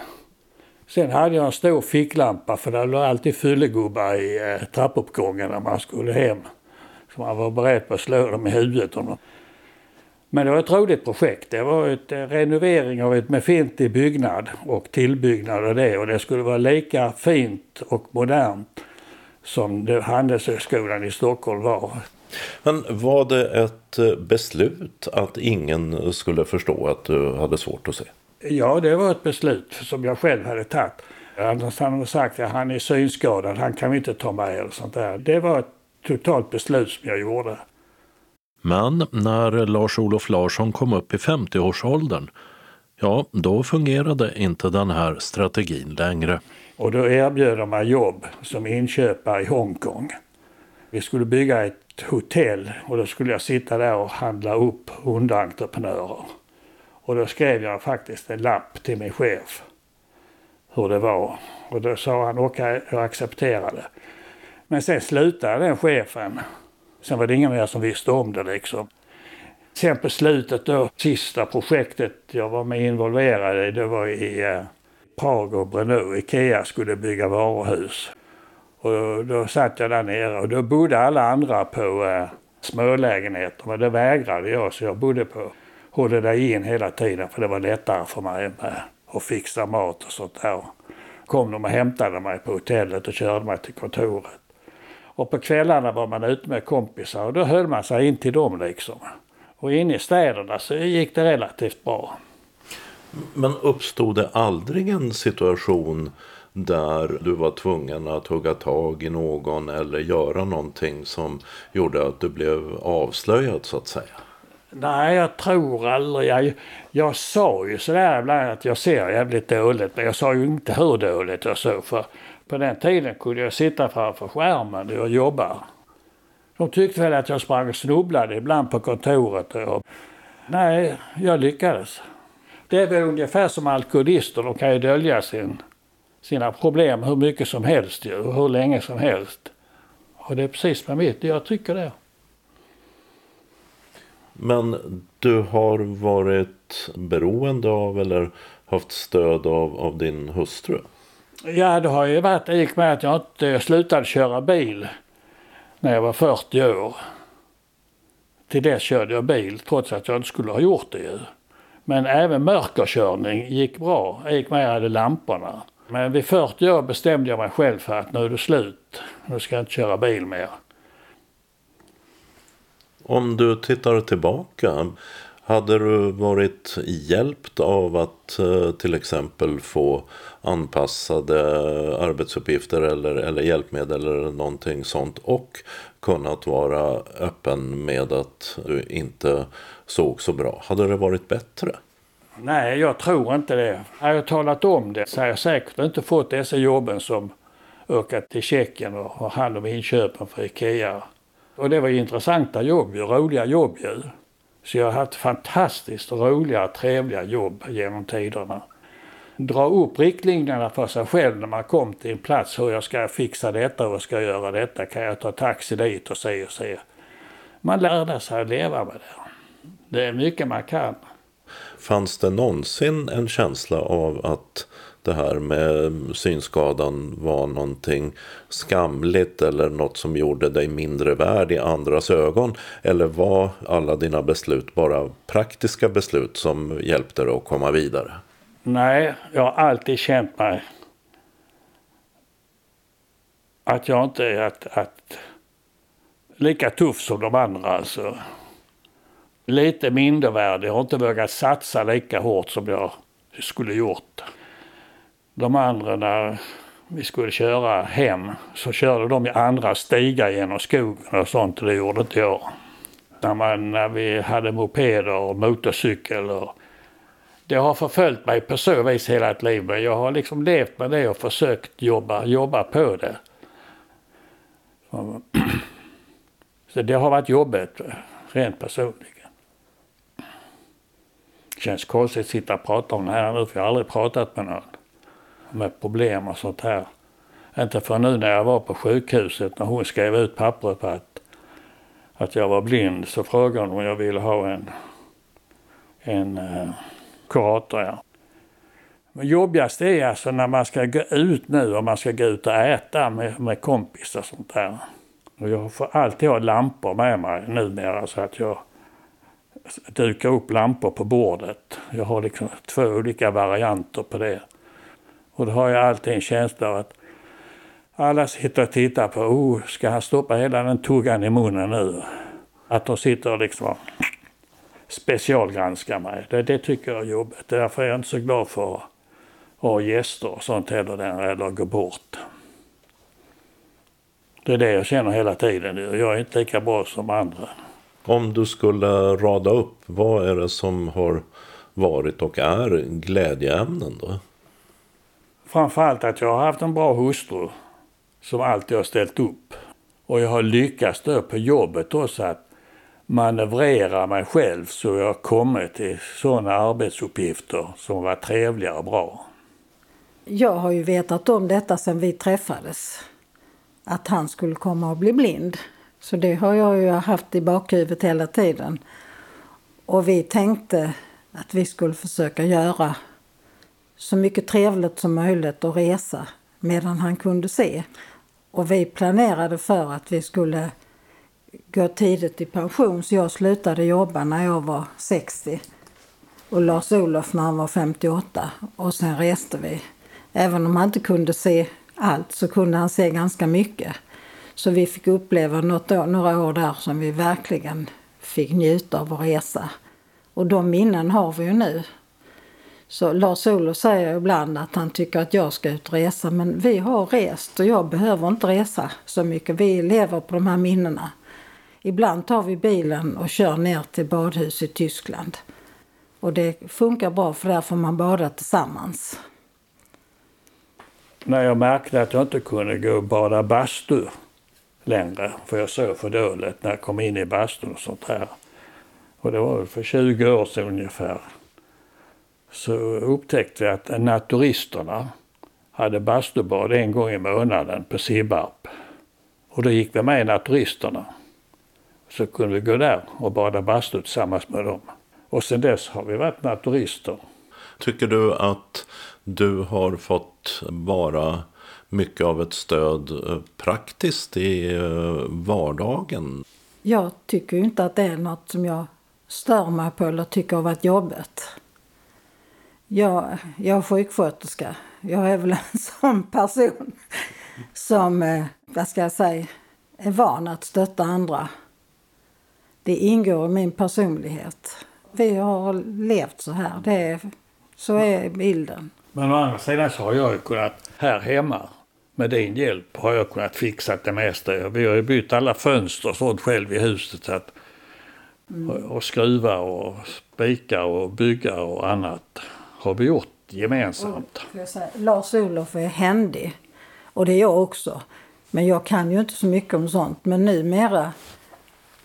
Sen hade jag en stor ficklampa för det låg alltid fyllegubbar i eh, trappuppgången när man skulle hem. Så man var beredd på att slå dem i huvudet. Om Men det var ett roligt projekt. Det var en eh, renovering av ett befintlig byggnad och tillbyggnad av det. Och det skulle vara lika fint och modernt som Handelshögskolan i Stockholm var. Men var det ett eh, beslut att ingen skulle förstå att du hade svårt att se? Ja, det var ett beslut som jag själv hade tagit. Annars hade de sagt att han är synskadad, han kan vi inte ta med eller sånt där. Det var ett totalt beslut som jag gjorde. Men när Lars-Olof Larsson kom upp i 50-årsåldern, Ja, då fungerade inte den här strategin längre. Och då erbjöd de mig jobb som inköpare i Hongkong. Vi skulle bygga ett hotell och då skulle jag sitta där och handla upp underentreprenörer. Och då skrev jag faktiskt en lapp till min chef hur det var. Och då sa han okej, okay, jag accepterar det. Men sen slutade den chefen. Sen var det ingen mer som visste om det liksom. Sen på slutet då, sista projektet jag var med involverad i, det var i eh, Prag och Brno. Ikea skulle bygga varuhus. Och då, då satt jag där nere och då bodde alla andra på eh, smålägenheter. Men det vägrade jag så jag bodde på håller dig in hela tiden för det var lättare för mig med att fixa mat och sånt där. Kom de och hämtade mig på hotellet och körde mig till kontoret. Och på kvällarna var man ute med kompisar och då höll man sig in till dem liksom. Och inne i städerna så gick det relativt bra. Men uppstod det aldrig en situation där du var tvungen att hugga tag i någon eller göra någonting som gjorde att du blev avslöjad så att säga? Nej, jag tror aldrig. Jag, jag sa ju sådär ibland att jag ser jävligt dåligt, men jag sa ju inte hur dåligt jag såg. För på den tiden kunde jag sitta framför skärmen och jobba. De tyckte väl att jag sprang och snubblade ibland på kontoret. Och, nej, jag lyckades. Det är väl ungefär som alkoholister, de kan ju dölja sin, sina problem hur mycket som helst ju, och hur länge som helst. Och det är precis med mitt, jag tycker det. Men du har varit beroende av eller haft stöd av, av din hustru? Ja, det har ju varit i och med att jag inte slutade köra bil när jag var 40 år. Till dess körde jag bil trots att jag inte skulle ha gjort det ju. Men även mörkerkörning gick bra i och med att jag hade lamporna. Men vid 40 år bestämde jag mig själv för att nu är det slut. Nu ska jag inte köra bil mer. Om du tittar tillbaka, hade du varit hjälpt av att eh, till exempel få anpassade arbetsuppgifter eller, eller hjälpmedel eller någonting sånt och kunnat vara öppen med att du inte såg så bra? Hade det varit bättre? Nej, jag tror inte det. Hade jag talat om det så hade jag säkert inte fått dessa jobben som ökat till Tjeckien och ha hand om inköpen för Ikea. Och det var intressanta jobb, roliga jobb ju. Så jag har haft fantastiskt roliga, trevliga jobb genom tiderna. Dra upp riktlinjerna för sig själv när man kom till en plats. Hur jag ska fixa detta och ska göra detta. Kan jag ta taxi dit och se och se. Man lärde sig att leva med det. Det är mycket man kan. Fanns det någonsin en känsla av att det här med synskadan var någonting skamligt eller något som gjorde dig mindre värd i andras ögon? Eller var alla dina beslut bara praktiska beslut som hjälpte dig att komma vidare? Nej, jag har alltid känt mig att jag inte är att, att lika tuff som de andra alltså. Lite mindervärdig. Jag har inte vågat satsa lika hårt som jag skulle gjort. De andra när vi skulle köra hem så körde de i andra stigar genom skogen och sånt. och Det gjorde inte jag. När, man, när vi hade mopeder och motorcykel. Och, det har förföljt mig på så vis hela ett liv. Men jag har liksom levt med det och försökt jobba, jobba på det. Så det har varit jobbigt rent personligen. Det känns konstigt att sitta och prata om det här nu för jag har aldrig pratat med någon med problem och sånt här. Inte för nu när jag var på sjukhuset när hon skrev ut pappret på att, att jag var blind så frågade hon om jag ville ha en, en eh, kurator. Ja. Men jobbigast är alltså när man ska gå ut nu och man ska gå ut och äta med, med kompisar och sånt där. Och jag får alltid ha lampor med mig numera så att jag dukar upp lampor på bordet. Jag har liksom två olika varianter på det. Och då har jag alltid en känsla av att alla sitter och tittar på, oh, ska han stoppa hela den tuggan i munnen nu? Att de sitter och liksom specialgranskar mig. Det, det tycker jag är jobbigt. Därför är jag inte så glad för att ha gäster och sånt heller, eller gå bort. Det är det jag känner hela tiden. Jag är inte lika bra som andra. Om du skulle rada upp, vad är det som har varit och är glädjeämnen då? Framförallt att jag har haft en bra hustru som alltid har ställt upp. Och jag har lyckats då på jobbet också att manövrera mig själv så jag har kommit till sådana arbetsuppgifter som var trevliga och bra. Jag har ju vetat om detta sedan vi träffades. Att han skulle komma att bli blind. Så det har jag ju haft i bakhuvudet hela tiden. Och vi tänkte att vi skulle försöka göra så mycket trevligt som möjligt och resa medan han kunde se. Och vi planerade för att vi skulle gå tidigt i pension så jag slutade jobba när jag var 60 och Lars-Olof när han var 58 och sen reste vi. Även om han inte kunde se allt så kunde han se ganska mycket. Så vi fick uppleva något år, några år där som vi verkligen fick njuta av att resa. Och de minnen har vi ju nu. Så Lars-Olof säger ibland att han tycker att jag ska ut och resa men vi har rest och jag behöver inte resa så mycket. Vi lever på de här minnena. Ibland tar vi bilen och kör ner till badhus i Tyskland. Och det funkar bra för där får man bada tillsammans. När jag märkte att jag inte kunde gå och bada bastu längre, för jag såg för dåligt när jag kom in i bastun och sånt här. Och det var för 20 år sedan ungefär. Så upptäckte jag att naturisterna hade bastubad en gång i månaden på Sibbarp. Och då gick vi med i naturisterna. Så kunde vi gå där och bada bastu tillsammans med dem. Och sen dess har vi varit naturister. Tycker du att du har fått vara mycket av ett stöd eh, praktiskt i eh, vardagen? Jag tycker ju inte att det är något som jag stör mig på eller tycker har varit jobbigt. Jag, jag är sjuksköterska. Jag är väl en sån person som, eh, vad ska jag säga, är van att stötta andra. Det ingår i min personlighet. Vi har levt så här. Det är, så är bilden. Men å andra sidan så har jag ju kunnat, här hemma, med din hjälp har jag kunnat fixa det mesta. Vi har ju bytt alla fönster och sånt själv i huset. Så att, mm. Och skruva och spika och bygga och annat har vi gjort gemensamt. Lars-Olof är händig. Och det är jag också. Men jag kan ju inte så mycket om sånt. Men numera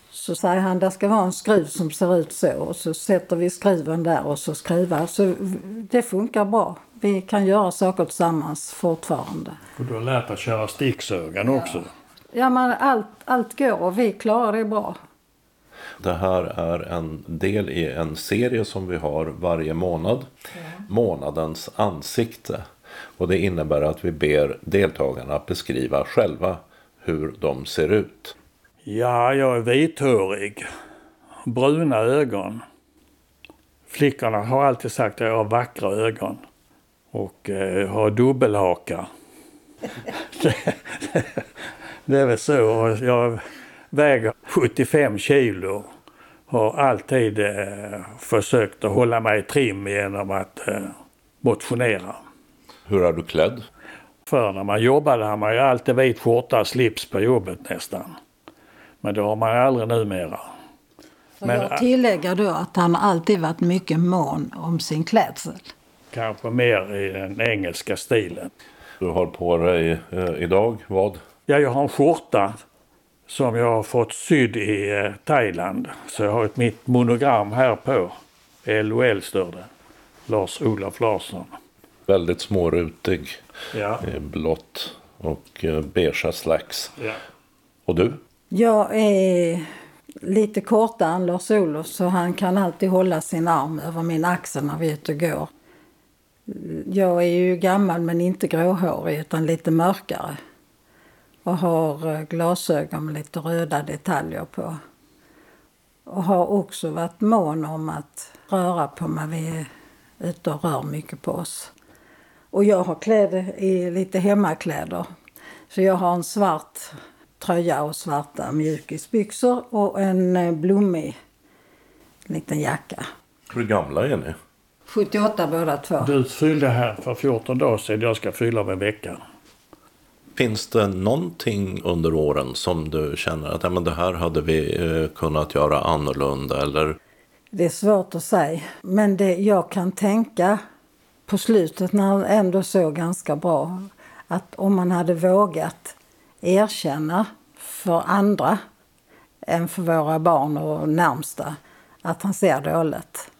så säger han det ska vara en skruv som ser ut så och så sätter vi skruven där och så skruvar. Så det funkar bra. Vi kan göra saker tillsammans fortfarande. Och du har lärt dig köra sticksögan ja. också? Ja, men allt, allt går och vi klarar det bra. Det här är en del i en serie som vi har varje månad. Ja. Månadens ansikte. Och det innebär att vi ber deltagarna beskriva själva hur de ser ut. Ja, jag är vithårig. Bruna ögon. Flickorna har alltid sagt att jag har vackra ögon. Och eh, har dubbelhaka. det, det är väl så. Jag väger 75 kilo. Har alltid eh, försökt att hålla mig i trim genom att eh, motionera. Hur är du klädd? Förr när man jobbade hade man ju alltid vit skjorta och slips på jobbet nästan. Men det har man aldrig numera. Men, jag tillägger då att han alltid varit mycket mån om sin klädsel. Kanske mer i den engelska stilen. Du har på dig eh, idag vad? Ja, jag har en skjorta som jag har fått sydd i eh, Thailand. Så jag har ett mitt monogram här på. LOL står det. Lars-Olof Larsson. Väldigt smårutig. Ja. Blått och eh, beigea slacks. Ja. Och du? Jag är lite kortare än Lars-Olof så han kan alltid hålla sin arm över min axel när vi är ute och går. Jag är ju gammal men inte gråhårig utan lite mörkare. Och har eh, glasögon med lite röda detaljer på. Och har också varit mån om att röra på mig. Vi är ute och rör mycket på oss. Och jag har kläder i lite hemmakläder. Så jag har en svart tröja och svarta mjukisbyxor och en eh, blommig liten jacka. Hur gamla är ni? 78 båda två. Du fyllde här för 14 dagar sedan. Jag ska fylla om en vecka. Finns det någonting under åren som du känner att ja, men det här hade vi eh, kunnat göra annorlunda? Eller? Det är svårt att säga. Men det jag kan tänka på slutet när han ändå såg ganska bra att om man hade vågat erkänna för andra än för våra barn och närmsta att han ser dåligt.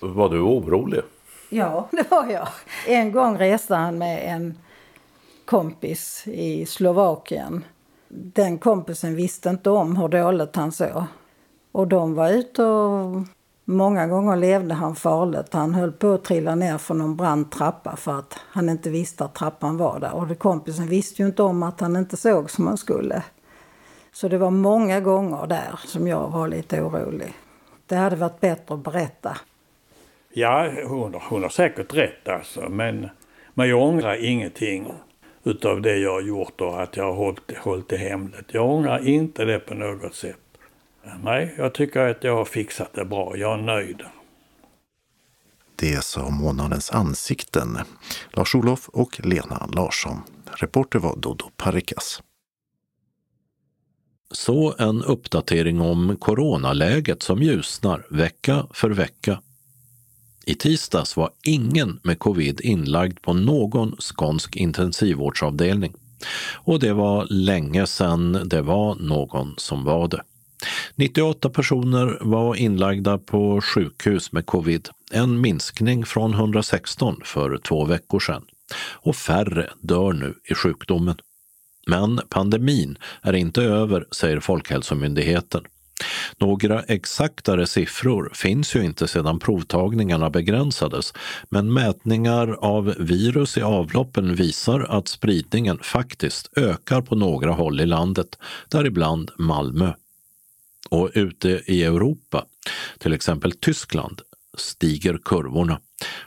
Var du orolig? Ja, det var jag. En gång reste han med en kompis i Slovakien. Den kompisen visste inte om hur dåligt han såg. Och de var ute och många gånger levde han farligt. Han höll på att trilla ner från någon brant trappa för att han inte visste att trappan var där. Och kompisen visste ju inte om att han inte såg som han skulle. Så det var många gånger där som jag var lite orolig. Det hade varit bättre att berätta. Ja, hon, hon har säkert rätt alltså. Men, men jag ångrar ingenting utav det jag har gjort och att jag har hållit, hållit det hemligt. Jag ångrar inte det på något sätt. Nej, jag tycker att jag har fixat det bra. Jag är nöjd. Det sa månadens ansikten, Lars-Olof och Lena Larsson. Reporter var Dodo Parikas. Så en uppdatering om coronaläget som ljusnar vecka för vecka. I tisdags var ingen med covid inlagd på någon skånsk intensivvårdsavdelning. Och det var länge sedan det var någon som var det. 98 personer var inlagda på sjukhus med covid, en minskning från 116 för två veckor sedan. Och färre dör nu i sjukdomen. Men pandemin är inte över, säger Folkhälsomyndigheten. Några exaktare siffror finns ju inte sedan provtagningarna begränsades, men mätningar av virus i avloppen visar att spridningen faktiskt ökar på några håll i landet, däribland Malmö. Och ute i Europa, till exempel Tyskland, stiger kurvorna.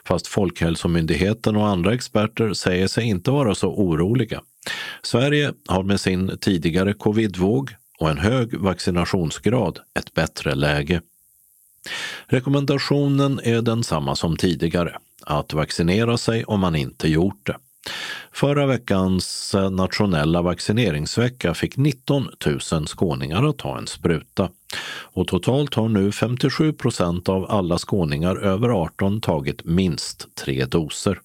Fast Folkhälsomyndigheten och andra experter säger sig inte vara så oroliga. Sverige har med sin tidigare covidvåg och en hög vaccinationsgrad ett bättre läge. Rekommendationen är densamma som tidigare, att vaccinera sig om man inte gjort det. Förra veckans eh, nationella vaccineringsvecka fick 19 000 skåningar att ta en spruta. Och totalt har nu 57 procent av alla skåningar över 18 tagit minst tre doser.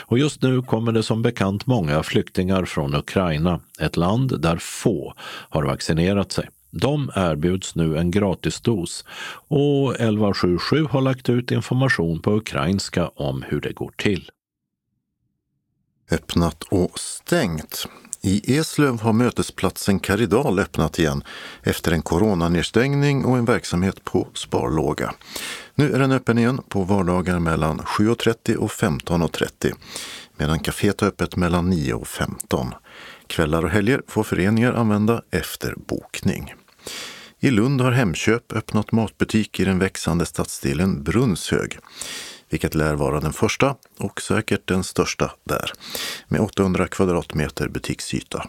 Och just nu kommer det som bekant många flyktingar från Ukraina, ett land där få har vaccinerat sig. De erbjuds nu en gratisdos och 1177 har lagt ut information på ukrainska om hur det går till. Öppnat och stängt. I Eslöv har mötesplatsen Karidal öppnat igen efter en coronanedstängning och en verksamhet på sparlåga. Nu är den öppen igen på vardagar mellan 7.30 och 15.30 medan kaféet har öppet mellan 9 och 15. Kvällar och helger får föreningar använda efter bokning. I Lund har Hemköp öppnat matbutik i den växande stadsdelen Brunnshög vilket lär vara den första och säkert den största där, med 800 kvadratmeter butiksyta.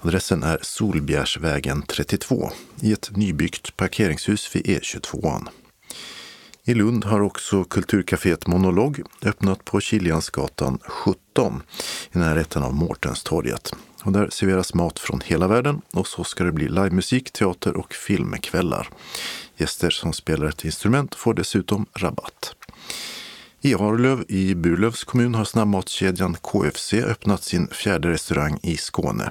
Adressen är Solbjärsvägen 32 i ett nybyggt parkeringshus vid E22. I Lund har också kulturcaféet Monolog öppnat på Kiljansgatan 17 i närheten av Mårtenstorget. Och där serveras mat från hela världen och så ska det bli livemusik, teater och filmkvällar. Gäster som spelar ett instrument får dessutom rabatt. I Arlöv i Burlövs kommun har snabbmatskedjan KFC öppnat sin fjärde restaurang i Skåne.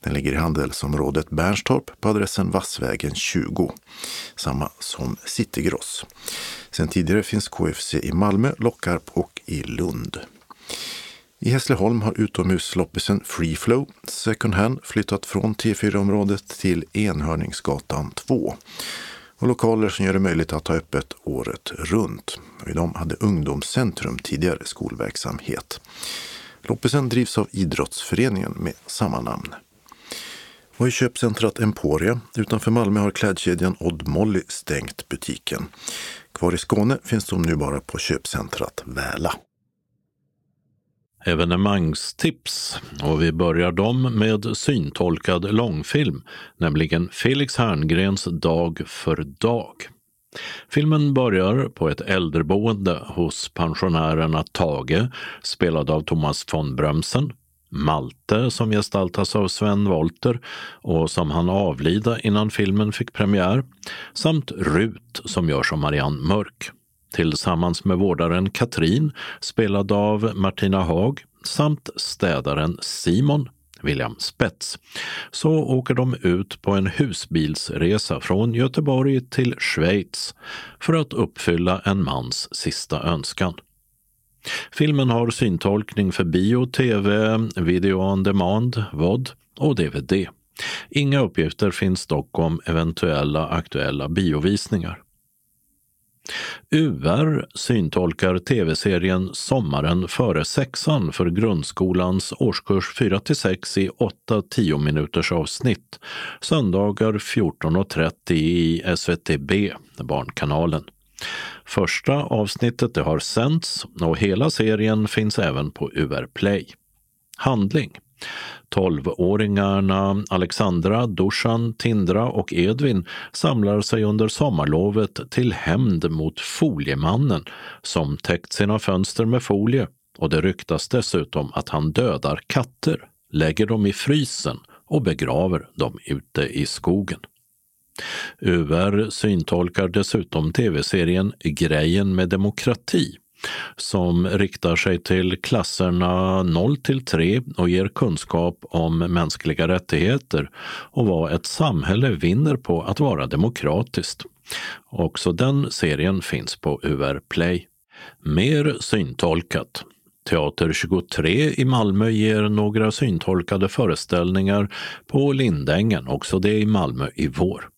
Den ligger i handelsområdet Bernstorp på adressen Vassvägen 20, samma som Citygross. Sen tidigare finns KFC i Malmö, Lockarp och i Lund. I Hässleholm har utomhusloppisen Freeflow Second Hand flyttat från T4-området till Enhörningsgatan 2 och lokaler som gör det möjligt att ha öppet året runt. I dem hade Ungdomscentrum tidigare skolverksamhet. Loppisen drivs av idrottsföreningen med samma namn. Och i köpcentrat Emporia utanför Malmö har klädkedjan Odd Molly stängt butiken. Kvar i Skåne finns de nu bara på köpcentrat Väla evenemangstips och vi börjar dem med syntolkad långfilm, nämligen Felix Herngrens Dag för dag. Filmen börjar på ett äldreboende hos pensionärerna Tage, spelad av Thomas von Brömsen. Malte som gestaltas av Sven Wollter och som han avlida innan filmen fick premiär, samt Rut som görs av Marianne Mörk. Tillsammans med vårdaren Katrin, spelad av Martina Haag, samt städaren Simon, William Spets, så åker de ut på en husbilsresa från Göteborg till Schweiz för att uppfylla en mans sista önskan. Filmen har syntolkning för bio, tv, video on demand, VOD och DVD. Inga uppgifter finns dock om eventuella aktuella biovisningar. UR syntolkar tv-serien Sommaren före sexan för grundskolans årskurs 4 6 i 8-10 minuters avsnitt söndagar 14.30 i SVTB, Barnkanalen. Första avsnittet har sänts och hela serien finns även på UR Play. Handling Tolvåringarna Alexandra, Dusan, Tindra och Edvin samlar sig under sommarlovet till hämnd mot Foliemannen som täckt sina fönster med folie och det ryktas dessutom att han dödar katter, lägger dem i frysen och begraver dem ute i skogen. UR syntolkar dessutom tv-serien Grejen med demokrati som riktar sig till klasserna 0 till 3 och ger kunskap om mänskliga rättigheter och vad ett samhälle vinner på att vara demokratiskt. Också den serien finns på UR Play. Mer syntolkat. Teater 23 i Malmö ger några syntolkade föreställningar på Lindängen, också det i Malmö i vår.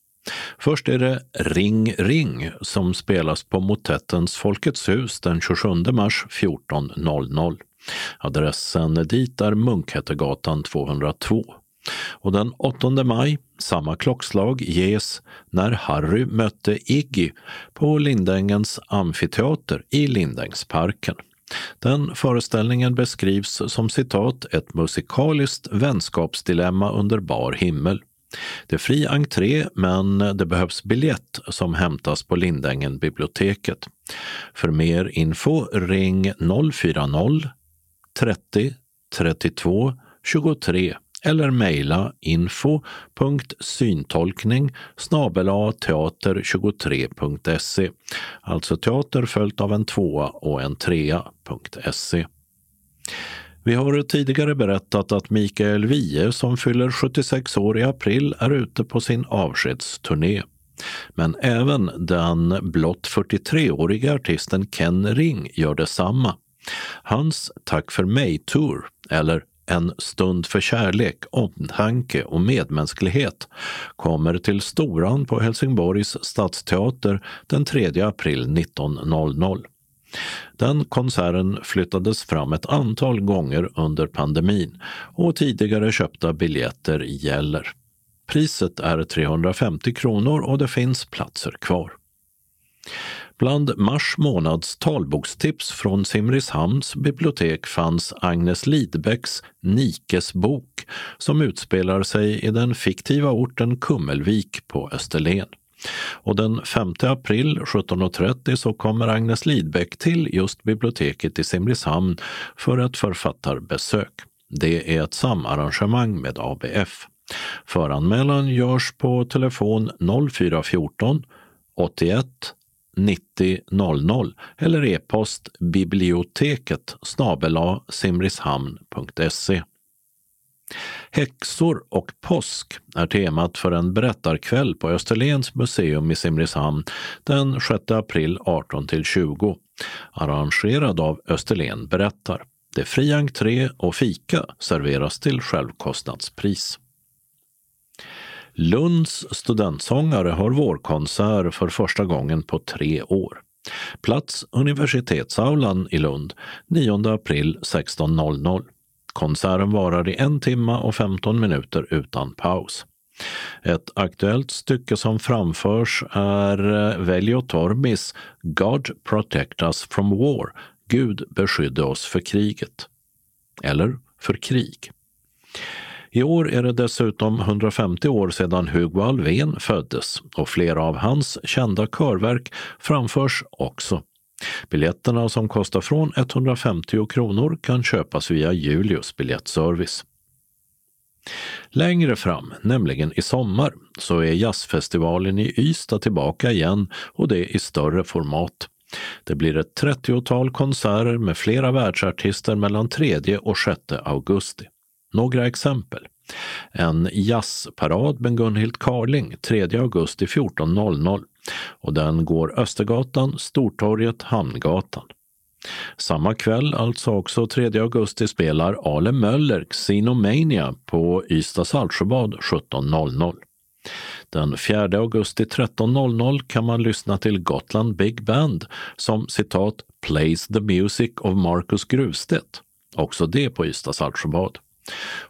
Först är det Ring ring som spelas på motettens Folkets hus den 27 mars 14.00. Adressen dit är Munkhättegatan 202. Och den 8 maj, samma klockslag, ges När Harry mötte Iggy på Lindängens amfiteater i Lindängsparken. Den föreställningen beskrivs som citat ett musikaliskt vänskapsdilemma under bar himmel. Det är fri entré, men det behövs biljett som hämtas på Lindängen biblioteket. För mer info ring 040 30 32 23 eller mejla info.syntolkning teater23.se. Alltså teater följt av en tvåa och en trea.se. Vi har tidigare berättat att Mikael Wiehe som fyller 76 år i april är ute på sin avskedsturné. Men även den blott 43-åriga artisten Ken Ring gör detsamma. Hans Tack för mig-tour, eller En stund för kärlek, omtanke och medmänsklighet kommer till Storan på Helsingborgs stadsteater den 3 april 19.00. Den konserten flyttades fram ett antal gånger under pandemin och tidigare köpta biljetter gäller. Priset är 350 kronor och det finns platser kvar. Bland mars månads talbokstips från Simrishamns bibliotek fanns Agnes Lidbecks Nikes bok som utspelar sig i den fiktiva orten Kummelvik på Österlen. Och den 5 april 17.30 så kommer Agnes Lidbeck till just biblioteket i Simrishamn för ett författarbesök. Det är ett samarrangemang med ABF. Föranmälan görs på telefon 0414 81 90 00 eller e-post biblioteket snabela simrishamn.se. Häxor och påsk är temat för en berättarkväll på Österlens museum i Simrishamn den 6 april 18-20, arrangerad av Österlen berättar. Det är fri entré och fika serveras till självkostnadspris. Lunds studentsångare har vårkonsert för första gången på tre år. Plats Universitetsaulan i Lund 9 april 16.00. Konserten varar i en timme och 15 minuter utan paus. Ett aktuellt stycke som framförs är eh, Veljo Tormis God protect us from war, Gud beskydde oss för kriget. Eller för krig. I år är det dessutom 150 år sedan Hugo Alfvén föddes och flera av hans kända körverk framförs också. Biljetterna som kostar från 150 kronor kan köpas via Julius biljettservice. Längre fram, nämligen i sommar, så är jazzfestivalen i Ystad tillbaka igen och det i större format. Det blir ett 30-tal konserter med flera världsartister mellan 3 och 6 augusti. Några exempel. En jazzparad med Gunhild Carling 3 augusti 14.00 och den går Östergatan, Stortorget, Hamngatan. Samma kväll, alltså också 3 augusti, spelar Ale Möller Xenomania på Ystad Saltsjöbad 17.00. Den 4 augusti 13.00 kan man lyssna till Gotland Big Band som citat “plays the music of Marcus Gruvstedt”, också det på Ystad Saltsjöbad.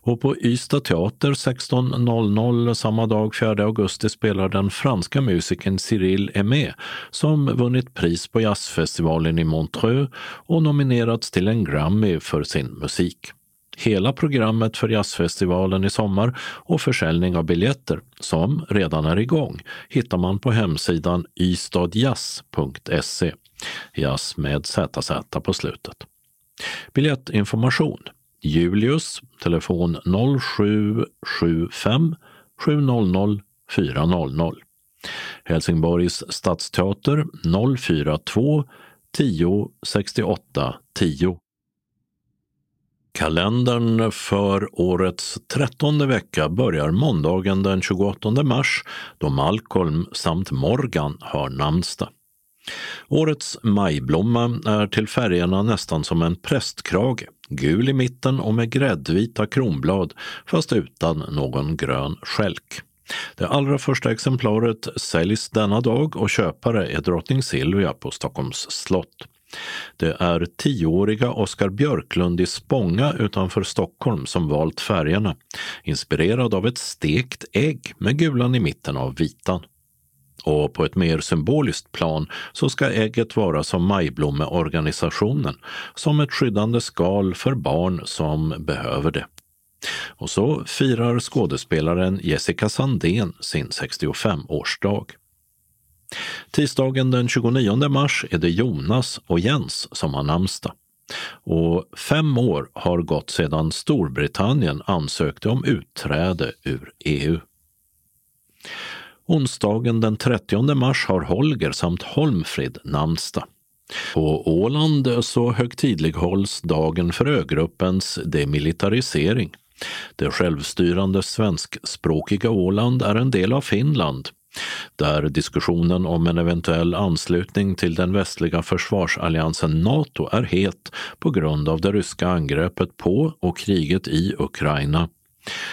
Och på Ystad teater 16.00 samma dag, 4 augusti, spelar den franska musikern Cyril Aimé som vunnit pris på jazzfestivalen i Montreux och nominerats till en Grammy för sin musik. Hela programmet för jazzfestivalen i sommar och försäljning av biljetter, som redan är igång, hittar man på hemsidan ystadjazz.se. Jazz med ZZ på slutet. Biljettinformation Julius, telefon 0775 700 400. Helsingborgs stadsteater 042 10 68 10. Kalendern för årets trettonde vecka börjar måndagen den 28 mars då Malcolm samt Morgan har namnsdag. Årets majblomma är till färgerna nästan som en prästkrage, gul i mitten och med gräddvita kronblad fast utan någon grön skälk. Det allra första exemplaret säljs denna dag och köpare är drottning Silvia på Stockholms slott. Det är tioåriga Oskar Björklund i Spånga utanför Stockholm som valt färgerna, inspirerad av ett stekt ägg med gulan i mitten av vitan. Och på ett mer symboliskt plan så ska ägget vara som Majblommeorganisationen, som ett skyddande skal för barn som behöver det. Och så firar skådespelaren Jessica Sandén sin 65-årsdag. Tisdagen den 29 mars är det Jonas och Jens som har namnsdag. Och fem år har gått sedan Storbritannien ansökte om utträde ur EU. Onsdagen den 30 mars har Holger samt Holmfrid namnsdag. På Åland så högtidlighålls dagen för ögruppens demilitarisering. Det självstyrande svenskspråkiga Åland är en del av Finland där diskussionen om en eventuell anslutning till den västliga försvarsalliansen Nato är het på grund av det ryska angreppet på och kriget i Ukraina.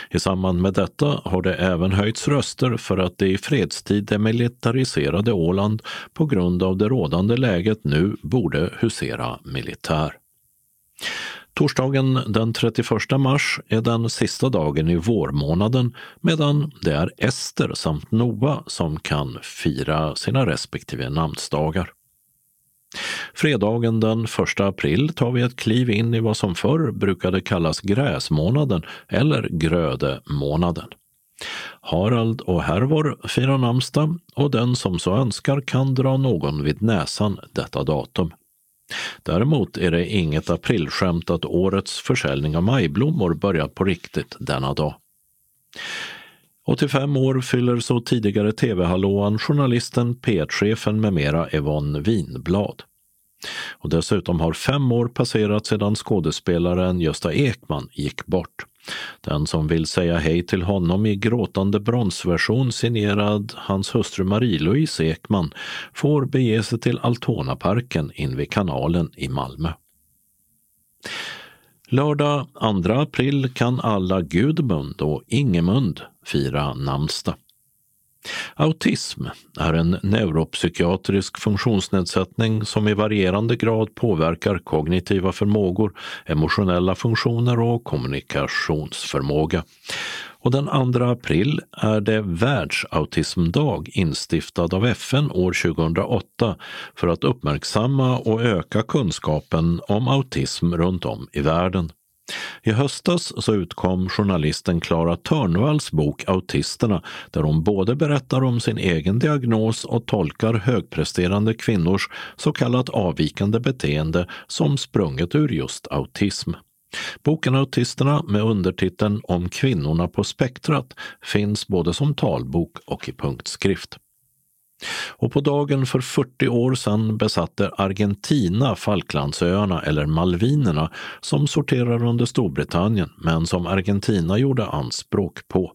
I samband med detta har det även höjts röster för att det i fredstid demilitariserade Åland på grund av det rådande läget nu borde husera militär. Torsdagen den 31 mars är den sista dagen i vårmånaden medan det är Ester samt Noa som kan fira sina respektive namnsdagar. Fredagen den 1 april tar vi ett kliv in i vad som förr brukade kallas gräsmånaden eller grödemånaden. Harald och Hervor firar namnsdag och den som så önskar kan dra någon vid näsan detta datum. Däremot är det inget aprilskämt att årets försäljning av majblommor börjar på riktigt denna dag. 85 år fyller så tidigare tv-hallåan journalisten, P1-chefen med mera Yvonne Winblad. Och dessutom har fem år passerat sedan skådespelaren Gösta Ekman gick bort. Den som vill säga hej till honom i gråtande bronsversion signerad hans hustru Marie-Louise Ekman får bege sig till Altonaparken invid kanalen i Malmö. Lördag 2 april kan alla Gudmund och Ingemund fira namnsdag. Autism är en neuropsykiatrisk funktionsnedsättning som i varierande grad påverkar kognitiva förmågor, emotionella funktioner och kommunikationsförmåga. Och den 2 april är det världsautismdag instiftad av FN år 2008 för att uppmärksamma och öka kunskapen om autism runt om i världen. I höstas så utkom journalisten Klara Törnvalls bok Autisterna där hon både berättar om sin egen diagnos och tolkar högpresterande kvinnors så kallat avvikande beteende som sprunget ur just autism. Boken Autisterna med undertiteln Om kvinnorna på spektrat finns både som talbok och i punktskrift. Och på dagen för 40 år sedan besatte Argentina Falklandsöarna, eller Malvinerna, som sorterar under Storbritannien, men som Argentina gjorde anspråk på.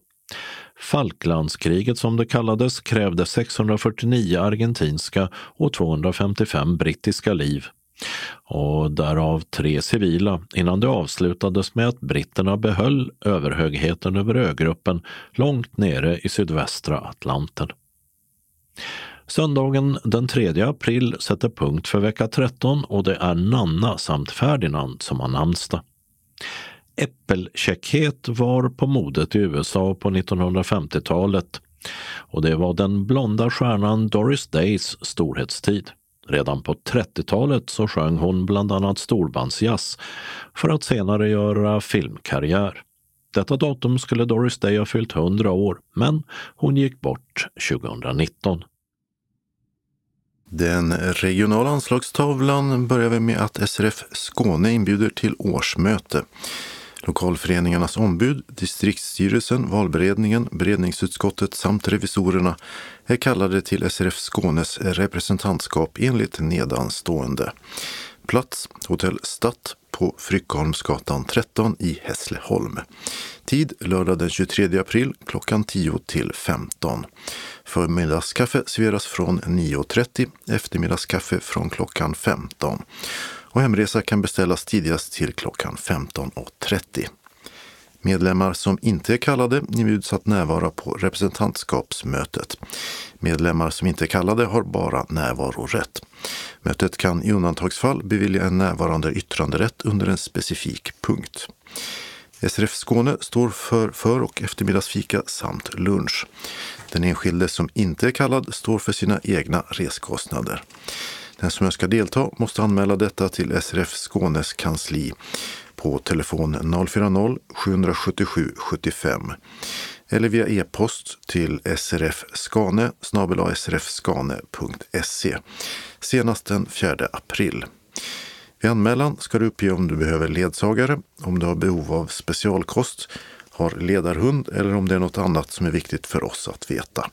Falklandskriget som det kallades krävde 649 argentinska och 255 brittiska liv och därav tre civila innan det avslutades med att britterna behöll överhögheten över ögruppen långt nere i sydvästra Atlanten. Söndagen den 3 april sätter punkt för vecka 13 och det är Nanna samt Ferdinand som har namnsdag. Äppelkäckhet var på modet i USA på 1950-talet och det var den blonda stjärnan Doris Days storhetstid. Redan på 30-talet så sjöng hon bland annat storbandsjazz för att senare göra filmkarriär. Detta datum skulle Doris Day ha fyllt 100 år, men hon gick bort 2019. Den regionala anslagstavlan börjar vi med att SRF Skåne inbjuder till årsmöte. Lokalföreningarnas ombud, distriktsstyrelsen, valberedningen, beredningsutskottet samt revisorerna är kallade till SRF Skånes representantskap enligt nedanstående. Plats Hotell Statt på Fryckholmsgatan 13 i Hässleholm. Tid lördag den 23 april klockan 10 till 15. Förmiddagskaffe serveras från 9.30, eftermiddagskaffe från klockan 15 och hemresa kan beställas tidigast till klockan 15.30. Medlemmar som inte är kallade inbjuds att närvara på representantskapsmötet. Medlemmar som inte är kallade har bara närvarorätt. Mötet kan i undantagsfall bevilja en närvarande yttranderätt under en specifik punkt. SRF Skåne står för för och eftermiddagsfika samt lunch. Den enskilde som inte är kallad står för sina egna reskostnader. Den som önskar delta måste anmäla detta till SRF Skånes kansli på telefon 040-777 75 eller via e-post till srfskane srfskane.se senast den 4 april. Vid anmälan ska du uppge om du behöver ledsagare, om du har behov av specialkost, har ledarhund eller om det är något annat som är viktigt för oss att veta.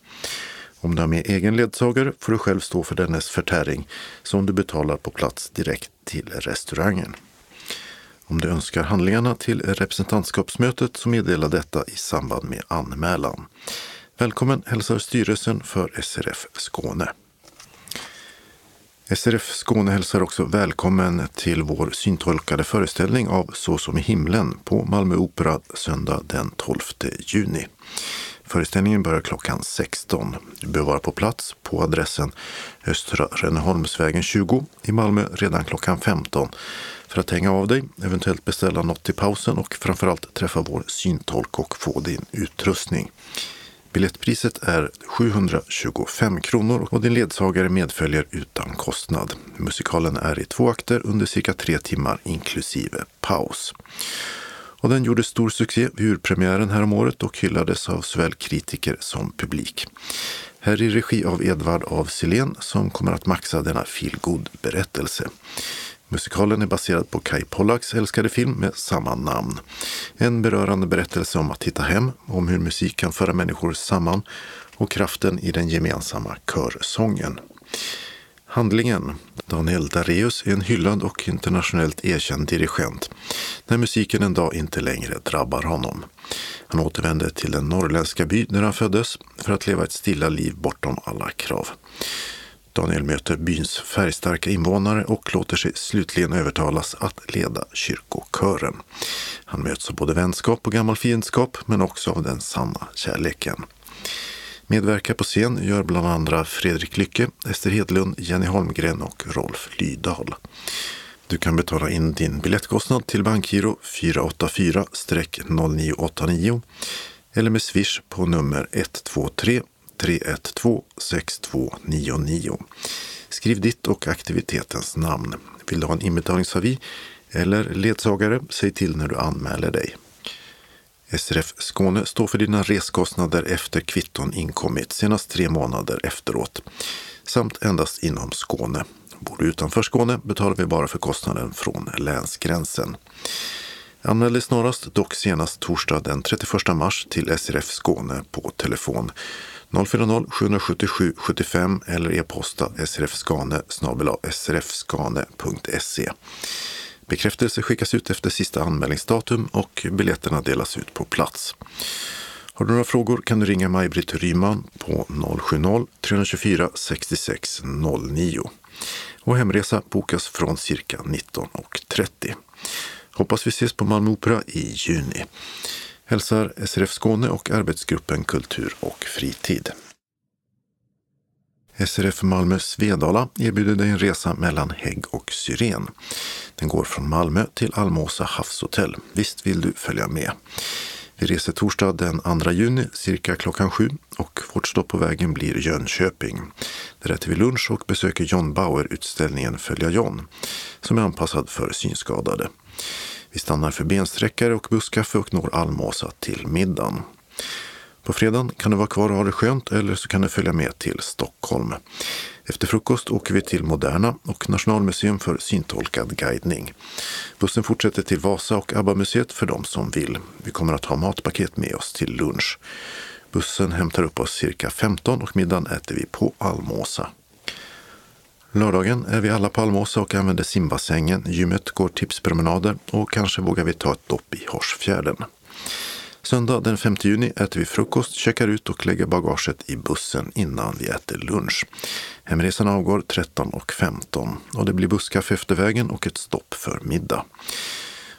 Om du har med egen ledsagare får du själv stå för dennes förtäring som du betalar på plats direkt till restaurangen. Om du önskar handlingarna till representantskapsmötet så meddela detta i samband med anmälan. Välkommen hälsar styrelsen för SRF Skåne. SRF Skåne hälsar också välkommen till vår syntolkade föreställning av Så som i himlen på Malmö Opera söndag den 12 juni. Föreställningen börjar klockan 16. Du bör vara på plats på adressen Östra Rönneholmsvägen 20 i Malmö redan klockan 15 för att hänga av dig, eventuellt beställa något till pausen och framförallt träffa vår syntolk och få din utrustning. Biljettpriset är 725 kronor och din ledsagare medföljer utan kostnad. Musikalen är i två akter under cirka tre timmar inklusive paus. Och den gjorde stor succé vid urpremiären häromåret och hyllades av såväl kritiker som publik. Här i regi av Edvard av Silén som kommer att maxa denna feelgood berättelse. Musikalen är baserad på Kai Pollaks älskade film med samma namn. En berörande berättelse om att hitta hem, om hur musik kan föra människor samman och kraften i den gemensamma körsången. Handlingen. Daniel Dareus är en hyllad och internationellt erkänd dirigent när musiken en dag inte längre drabbar honom. Han återvänder till den norrländska by där han föddes för att leva ett stilla liv bortom alla krav. Daniel möter byns färgstarka invånare och låter sig slutligen övertalas att leda kyrkokören. Han möts av både vänskap och gammal fiendskap men också av den sanna kärleken. Medverkar på scen gör bland andra Fredrik Lycke, Ester Hedlund, Jenny Holmgren och Rolf Lydahl. Du kan betala in din biljettkostnad till bankgiro 484-0989 eller med swish på nummer 123 312 6299. Skriv ditt och aktivitetens namn. Vill du ha en inbetalningsavi eller ledsagare, säg till när du anmäler dig. SRF Skåne står för dina reskostnader efter kvitton inkommit senast tre månader efteråt, samt endast inom Skåne. Bor du utanför Skåne betalar vi bara för kostnaden från länsgränsen. Anmäl dig snarast, dock senast torsdag den 31 mars till SRF Skåne på telefon 040-777 75 eller e-posta srfskane srfskane.se. Bekräftelse skickas ut efter sista anmälningsdatum och biljetterna delas ut på plats. Har du några frågor kan du ringa Maj-Britt Ryman på 070-324 66 09. Och hemresa bokas från cirka 19.30. Hoppas vi ses på Malmö Opera i juni. Hälsar SRF Skåne och arbetsgruppen Kultur och fritid. SRF Malmö Svedala erbjuder dig en resa mellan hägg och syren. Den går från Malmö till Almåsa havshotell. Visst vill du följa med? Vi reser torsdag den 2 juni cirka klockan sju och vårt stopp på vägen blir Jönköping. Där äter vi lunch och besöker John Bauer-utställningen Följa John som är anpassad för synskadade. Vi stannar för bensträckare och busskaffe och når Almåsa till middagen. På fredagen kan du vara kvar och ha det skönt eller så kan du följa med till Stockholm. Efter frukost åker vi till Moderna och Nationalmuseum för syntolkad guidning. Bussen fortsätter till Vasa och ABBA-museet för de som vill. Vi kommer att ha matpaket med oss till lunch. Bussen hämtar upp oss cirka 15 och middagen äter vi på Almåsa. Lördagen är vi alla på Almåsa och använder simbassängen. Gymmet går tipspromenader och kanske vågar vi ta ett dopp i Horsfjärden. Söndag den 5 juni äter vi frukost, checkar ut och lägger bagaget i bussen innan vi äter lunch. Hemresan avgår 13.15 och det blir busskaffe efter vägen och ett stopp för middag.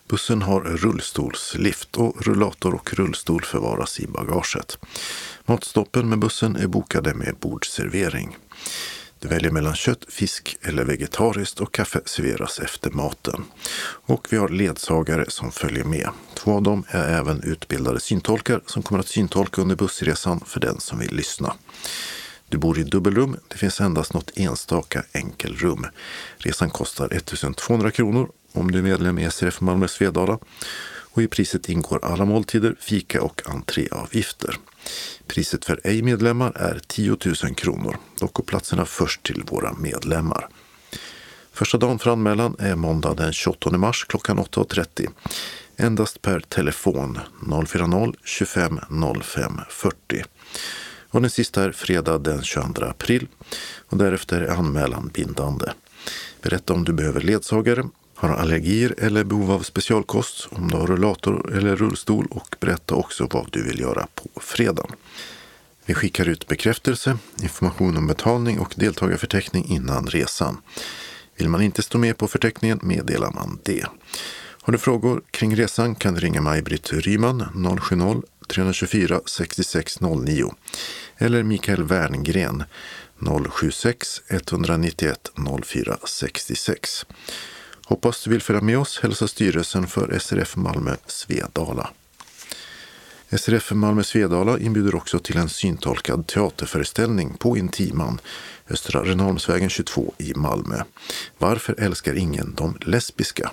Bussen har rullstolslift och rullator och rullstol förvaras i bagaget. Matstoppen med bussen är bokade med bordservering. Du väljer mellan kött, fisk eller vegetariskt och kaffe serveras efter maten. Och vi har ledsagare som följer med. Två av dem är även utbildade syntolkar som kommer att syntolka under bussresan för den som vill lyssna. Du bor i dubbelrum. Det finns endast något enstaka enkelrum. Resan kostar 1200 kronor om du är medlem i SRF Malmö Svedala. Och i priset ingår alla måltider, fika och entréavgifter. Priset för ej-medlemmar är 10 000 kronor. Dock går platserna först till våra medlemmar. Första dagen för anmälan är måndag den 28 mars klockan 8.30. Endast per telefon 040-25 05 40. Och den sista är fredag den 22 april och därefter är anmälan bindande. Berätta om du behöver ledsagare, har allergier eller behov av specialkost, om du har rullator eller rullstol och berätta också vad du vill göra på fredagen. Vi skickar ut bekräftelse, information om betalning och deltagarförteckning innan resan. Vill man inte stå med på förteckningen meddelar man det. Har du frågor kring resan kan du ringa Maj-Britt Ryman 070-324 6609 eller Mikael Werngren 076 191 04 66. Hoppas du vill följa med oss, hälsar styrelsen för SRF Malmö Svedala. SRF Malmö Svedala inbjuder också till en syntolkad teaterföreställning på Intiman, Östra Renholmsvägen 22 i Malmö. Varför älskar ingen de lesbiska?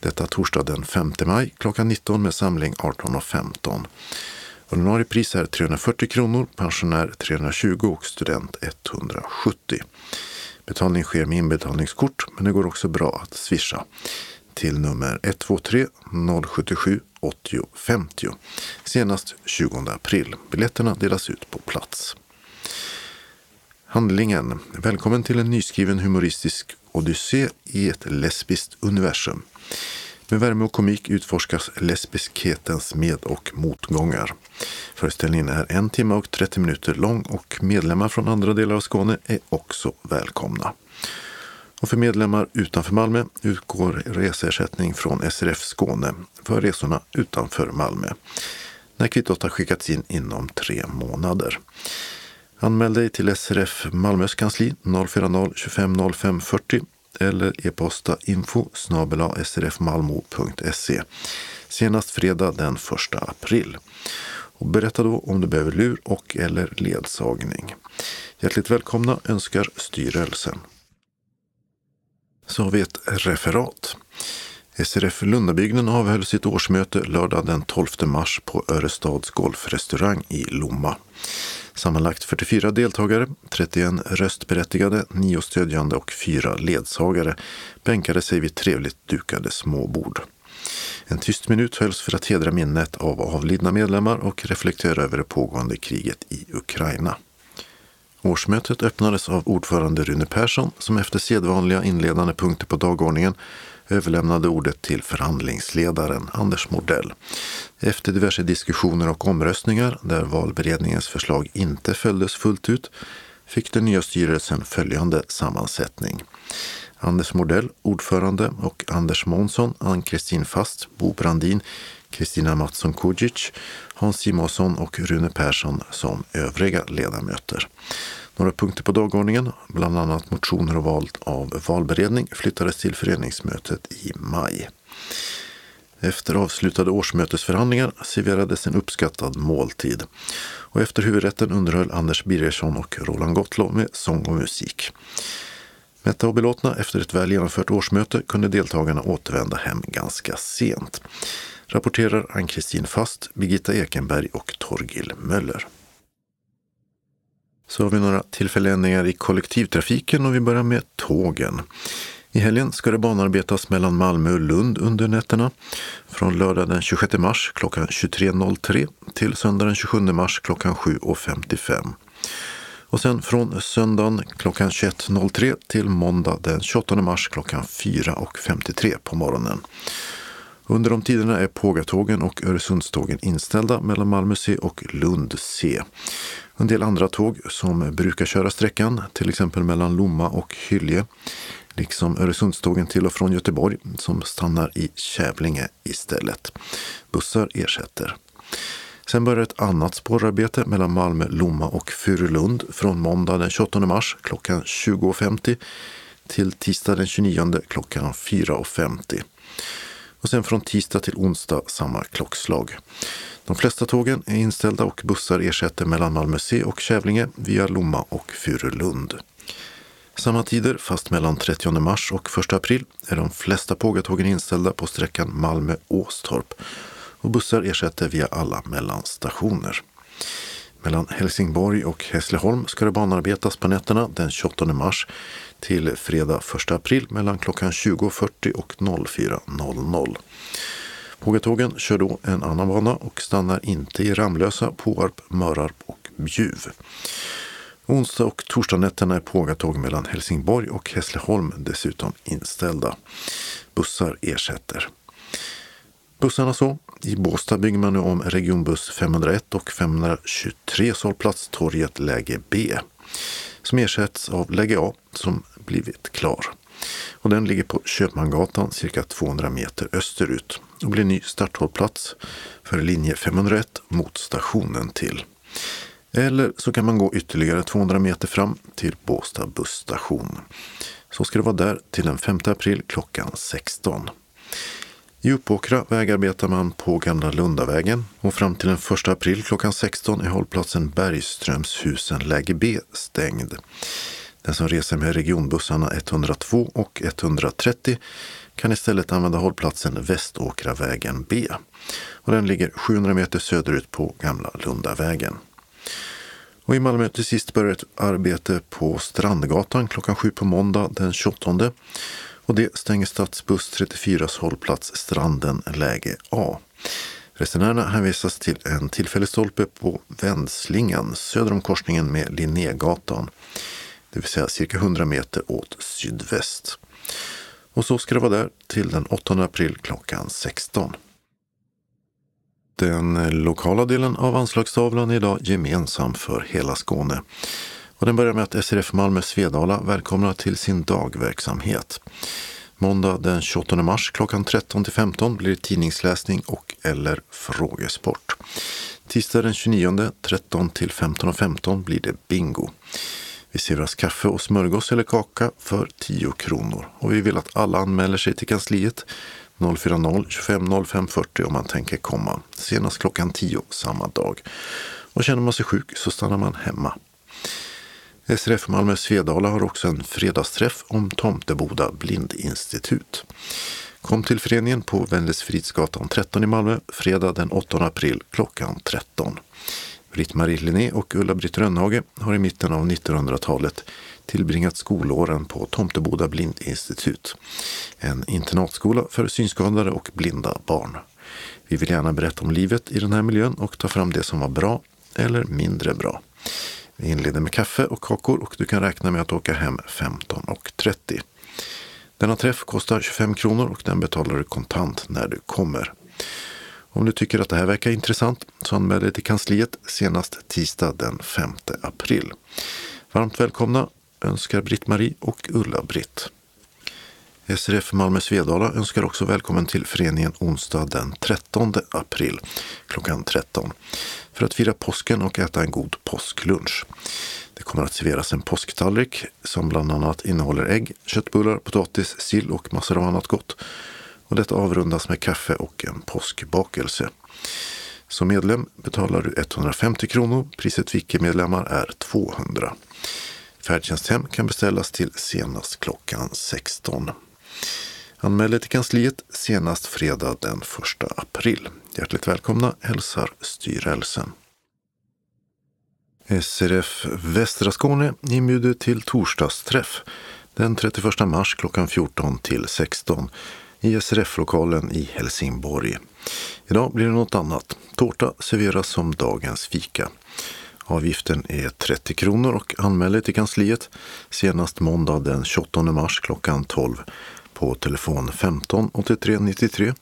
Detta torsdag den 5 maj klockan 19 med samling 18.15. Ordinarie pris är 340 kronor, pensionär 320 och student 170. Betalning sker med inbetalningskort, men det går också bra att swisha till nummer 123 077 80 50 senast 20 april. Biljetterna delas ut på plats. Handlingen. Välkommen till en nyskriven humoristisk odyssé i ett lesbiskt universum. Med värme och komik utforskas lesbiskhetens med och motgångar. Föreställningen är en timme och 30 minuter lång och medlemmar från andra delar av Skåne är också välkomna. Och för medlemmar utanför Malmö utgår reseersättning från SRF Skåne för resorna utanför Malmö när kvittot har skickats in inom tre månader. Anmäl dig till SRF Malmös kansli 040 25 05 40 eller e-posta info srfmalmo.se senast fredag den 1 april. Och berätta då om du behöver lur och eller ledsagning. Hjärtligt välkomna önskar styrelsen. Så har vi ett referat. SRF Lundabygden avhöll sitt årsmöte lördag den 12 mars på Örestads golfrestaurang i Lomma. Sammanlagt 44 deltagare, 31 röstberättigade, 9 stödjande och 4 ledsagare bänkade sig vid trevligt dukade småbord. En tyst minut hölls för att hedra minnet av avlidna medlemmar och reflektera över det pågående kriget i Ukraina. Årsmötet öppnades av ordförande Rune Persson som efter sedvanliga inledande punkter på dagordningen överlämnade ordet till förhandlingsledaren Anders Mordell. Efter diverse diskussioner och omröstningar där valberedningens förslag inte följdes fullt ut fick den nya styrelsen följande sammansättning. Anders Mordell, ordförande och Anders Månsson, Ann-Kristin Fast, Bo Brandin, Kristina Mattsson Kujic, Hans Simonsson och Rune Persson som övriga ledamöter. Några punkter på dagordningen, bland annat motioner och val av valberedning, flyttades till föreningsmötet i maj. Efter avslutade årsmötesförhandlingar serverades en uppskattad måltid. Och efter huvudrätten underhöll Anders Birgersson och Roland Gottlow med sång och musik. Mätta och belåtna efter ett väl genomfört årsmöte kunde deltagarna återvända hem ganska sent. Rapporterar Ann-Kristin Fast, Birgitta Ekenberg och Torgil Möller. Så har vi några tillfälliga ändringar i kollektivtrafiken och vi börjar med tågen. I helgen ska det banarbetas mellan Malmö och Lund under nätterna. Från lördag den 26 mars klockan 23.03 till söndag den 27 mars klockan 7.55. Och sen från söndagen klockan 21.03 till måndag den 28 mars klockan 4.53 på morgonen. Under de tiderna är Pågatågen och Öresundstågen inställda mellan Malmö C och Lund C. En del andra tåg som brukar köra sträckan, till exempel mellan Lomma och Hylje, liksom Öresundstågen till och från Göteborg som stannar i Kävlinge istället. Bussar ersätter. Sen börjar ett annat spårarbete mellan Malmö, Lomma och Furulund från måndag den 28 mars klockan 20.50 till tisdag den 29 klockan 4.50. Och sen från tisdag till onsdag samma klockslag. De flesta tågen är inställda och bussar ersätter mellan Malmö C och Kävlinge via Lomma och Furulund. Samma tider, fast mellan 30 mars och 1 april, är de flesta Pågatågen inställda på sträckan Malmö-Åstorp och bussar ersätter via alla mellanstationer. Mellan Helsingborg och Hässleholm ska det banarbetas på nätterna den 28 mars till fredag 1 april mellan klockan 20.40 och 04.00. Pågatågen kör då en annan bana och stannar inte i Ramlösa, Påarp, Mörarp och Bjuv. Onsdag och torsdagnätterna är pågatåg mellan Helsingborg och Hässleholm dessutom inställda. Bussar ersätter. Bussarna så. I Båstad bygger man nu om regionbuss 501 och 523 hållplats Torget läge B som ersätts av läge A som blivit klar. Och den ligger på Köpmangatan cirka 200 meter österut och blir ny starthållplats för linje 501 mot stationen till. Eller så kan man gå ytterligare 200 meter fram till Båstad busstation. Så ska det vara där till den 5 april klockan 16. I Uppåkra vägarbetar man på Gamla Lundavägen och fram till den 1 april klockan 16 är hållplatsen Bergströmshusen läge B stängd. Den som reser med regionbussarna 102 och 130 kan istället använda hållplatsen Väståkravägen B. Och den ligger 700 meter söderut på Gamla Lundavägen. Och I Malmö till sist börjar ett arbete på Strandgatan klockan 7 på måndag den 28. Och det stänger stadsbuss 34s hållplats Stranden läge A. Resenärerna hänvisas till en tillfällig stolpe på vändslingan söder om korsningen med Linnégatan det vill säga cirka 100 meter åt sydväst. Och så ska det vara där till den 8 april klockan 16. Den lokala delen av anslagstavlan är idag gemensam för hela Skåne. Och den börjar med att SRF Malmö Svedala välkomnar till sin dagverksamhet. Måndag den 28 mars klockan 13 till 15 blir det tidningsläsning och eller frågesport. Tisdag den 29 13 till 15.15 15 blir det bingo. Vi serveras kaffe och smörgås eller kaka för 10 kronor. Och vi vill att alla anmäler sig till kansliet 040 25 05 40 om man tänker komma. Senast klockan 10 samma dag. Och känner man sig sjuk så stannar man hemma. SRF Malmö Svedala har också en fredagsträff om Tomteboda blindinstitut. Kom till föreningen på Vännäsfridsgatan 13 i Malmö fredag den 8 april klockan 13. Britt-Marie Linné och Ulla-Britt Rönnhage har i mitten av 1900-talet tillbringat skolåren på Tomteboda blindinstitut, en internatskola för synskadade och blinda barn. Vi vill gärna berätta om livet i den här miljön och ta fram det som var bra eller mindre bra. Vi inleder med kaffe och kakor och du kan räkna med att åka hem 15.30. Denna träff kostar 25 kronor och den betalar du kontant när du kommer. Om du tycker att det här verkar intressant så anmäl dig till kansliet senast tisdag den 5 april. Varmt välkomna önskar Britt-Marie och Ulla-Britt. SRF Malmö Svedala önskar också välkommen till föreningen onsdag den 13 april klockan 13 för att fira påsken och äta en god påsklunch. Det kommer att serveras en påsktallrik som bland annat innehåller ägg, köttbullar, potatis, sill och massor av annat gott. Och detta avrundas med kaffe och en påskbakelse. Som medlem betalar du 150 kronor. Priset för icke-medlemmar är 200. Färdtjänsthem kan beställas till senast klockan 16. Anmäl dig till kansliet senast fredag den 1 april. Hjärtligt välkomna hälsar styrelsen. SRF Västra Skåne inbjuder till torsdagsträff den 31 mars klockan 14 till 16 i SRF-lokalen i Helsingborg. Idag blir det något annat. Tårta serveras som dagens fika. Avgiften är 30 kronor och anmäl dig till kansliet senast måndag den 28 mars klockan 12 på telefon 15 83 93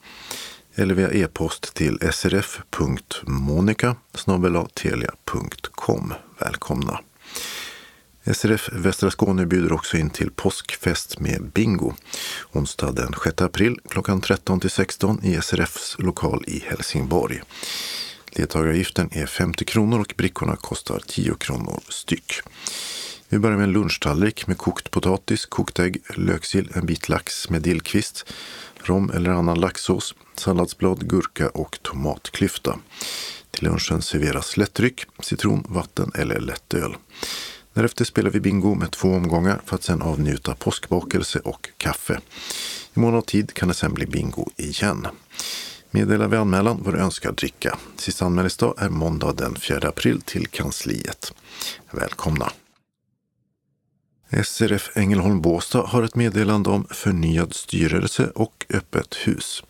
eller via e-post till srf.monica telia.com. Välkomna! SRF Västra Skåne bjuder också in till påskfest med bingo onsdag den 6 april klockan 13 till 16 i SRFs lokal i Helsingborg. Deltagaravgiften är 50 kronor och brickorna kostar 10 kronor styck. Vi börjar med en lunchtallrik med kokt potatis, kokt ägg, löksill, en bit lax med dillkvist, rom eller annan laxsås, salladsblad, gurka och tomatklyfta. Till lunchen serveras lättdryck, citron, vatten eller lättöl. Därefter spelar vi bingo med två omgångar för att sedan avnjuta påskbakelse och kaffe. I mån av tid kan det sedan bli bingo igen. Meddela vid anmälan vad du önskar dricka. Sista anmälningsdag är måndag den 4 april till kansliet. Välkomna! SRF Ängelholm Båstad har ett meddelande om förnyad styrelse och öppet hus.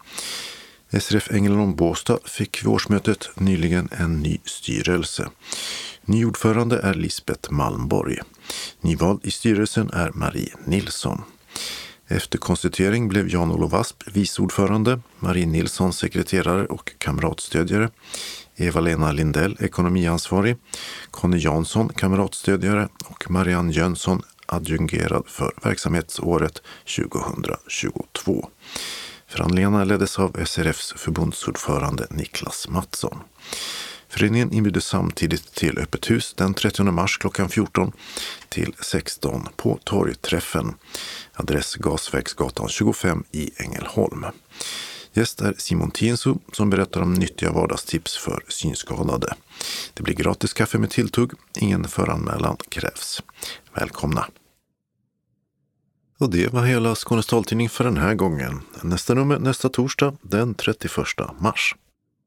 SRF Ängelholm Båstad fick vid årsmötet nyligen en ny styrelse. Ny ordförande är Lisbeth Malmborg. Nyvald i styrelsen är Marie Nilsson. Efter konstituering blev Jan-Olof Asp vice ordförande, Marie Nilsson sekreterare och kamratstödjare, Eva-Lena Lindell ekonomiansvarig, Conny Jansson kamratstödjare och Marianne Jönsson adjungerad för verksamhetsåret 2022. Förhandlingarna leddes av SRFs förbundsordförande Niklas Mattsson. Föreningen inbjuder samtidigt till öppet hus den 30 mars klockan 14 till 16 på Torgträffen. Adress Gasverksgatan 25 i Ängelholm. Gäst är Simon Tienso som berättar om nyttiga vardagstips för synskadade. Det blir gratis kaffe med tilltugg. Ingen föranmälan krävs. Välkomna! Och det var hela Skånes taltidning för den här gången. Nästa nummer nästa torsdag den 31 mars.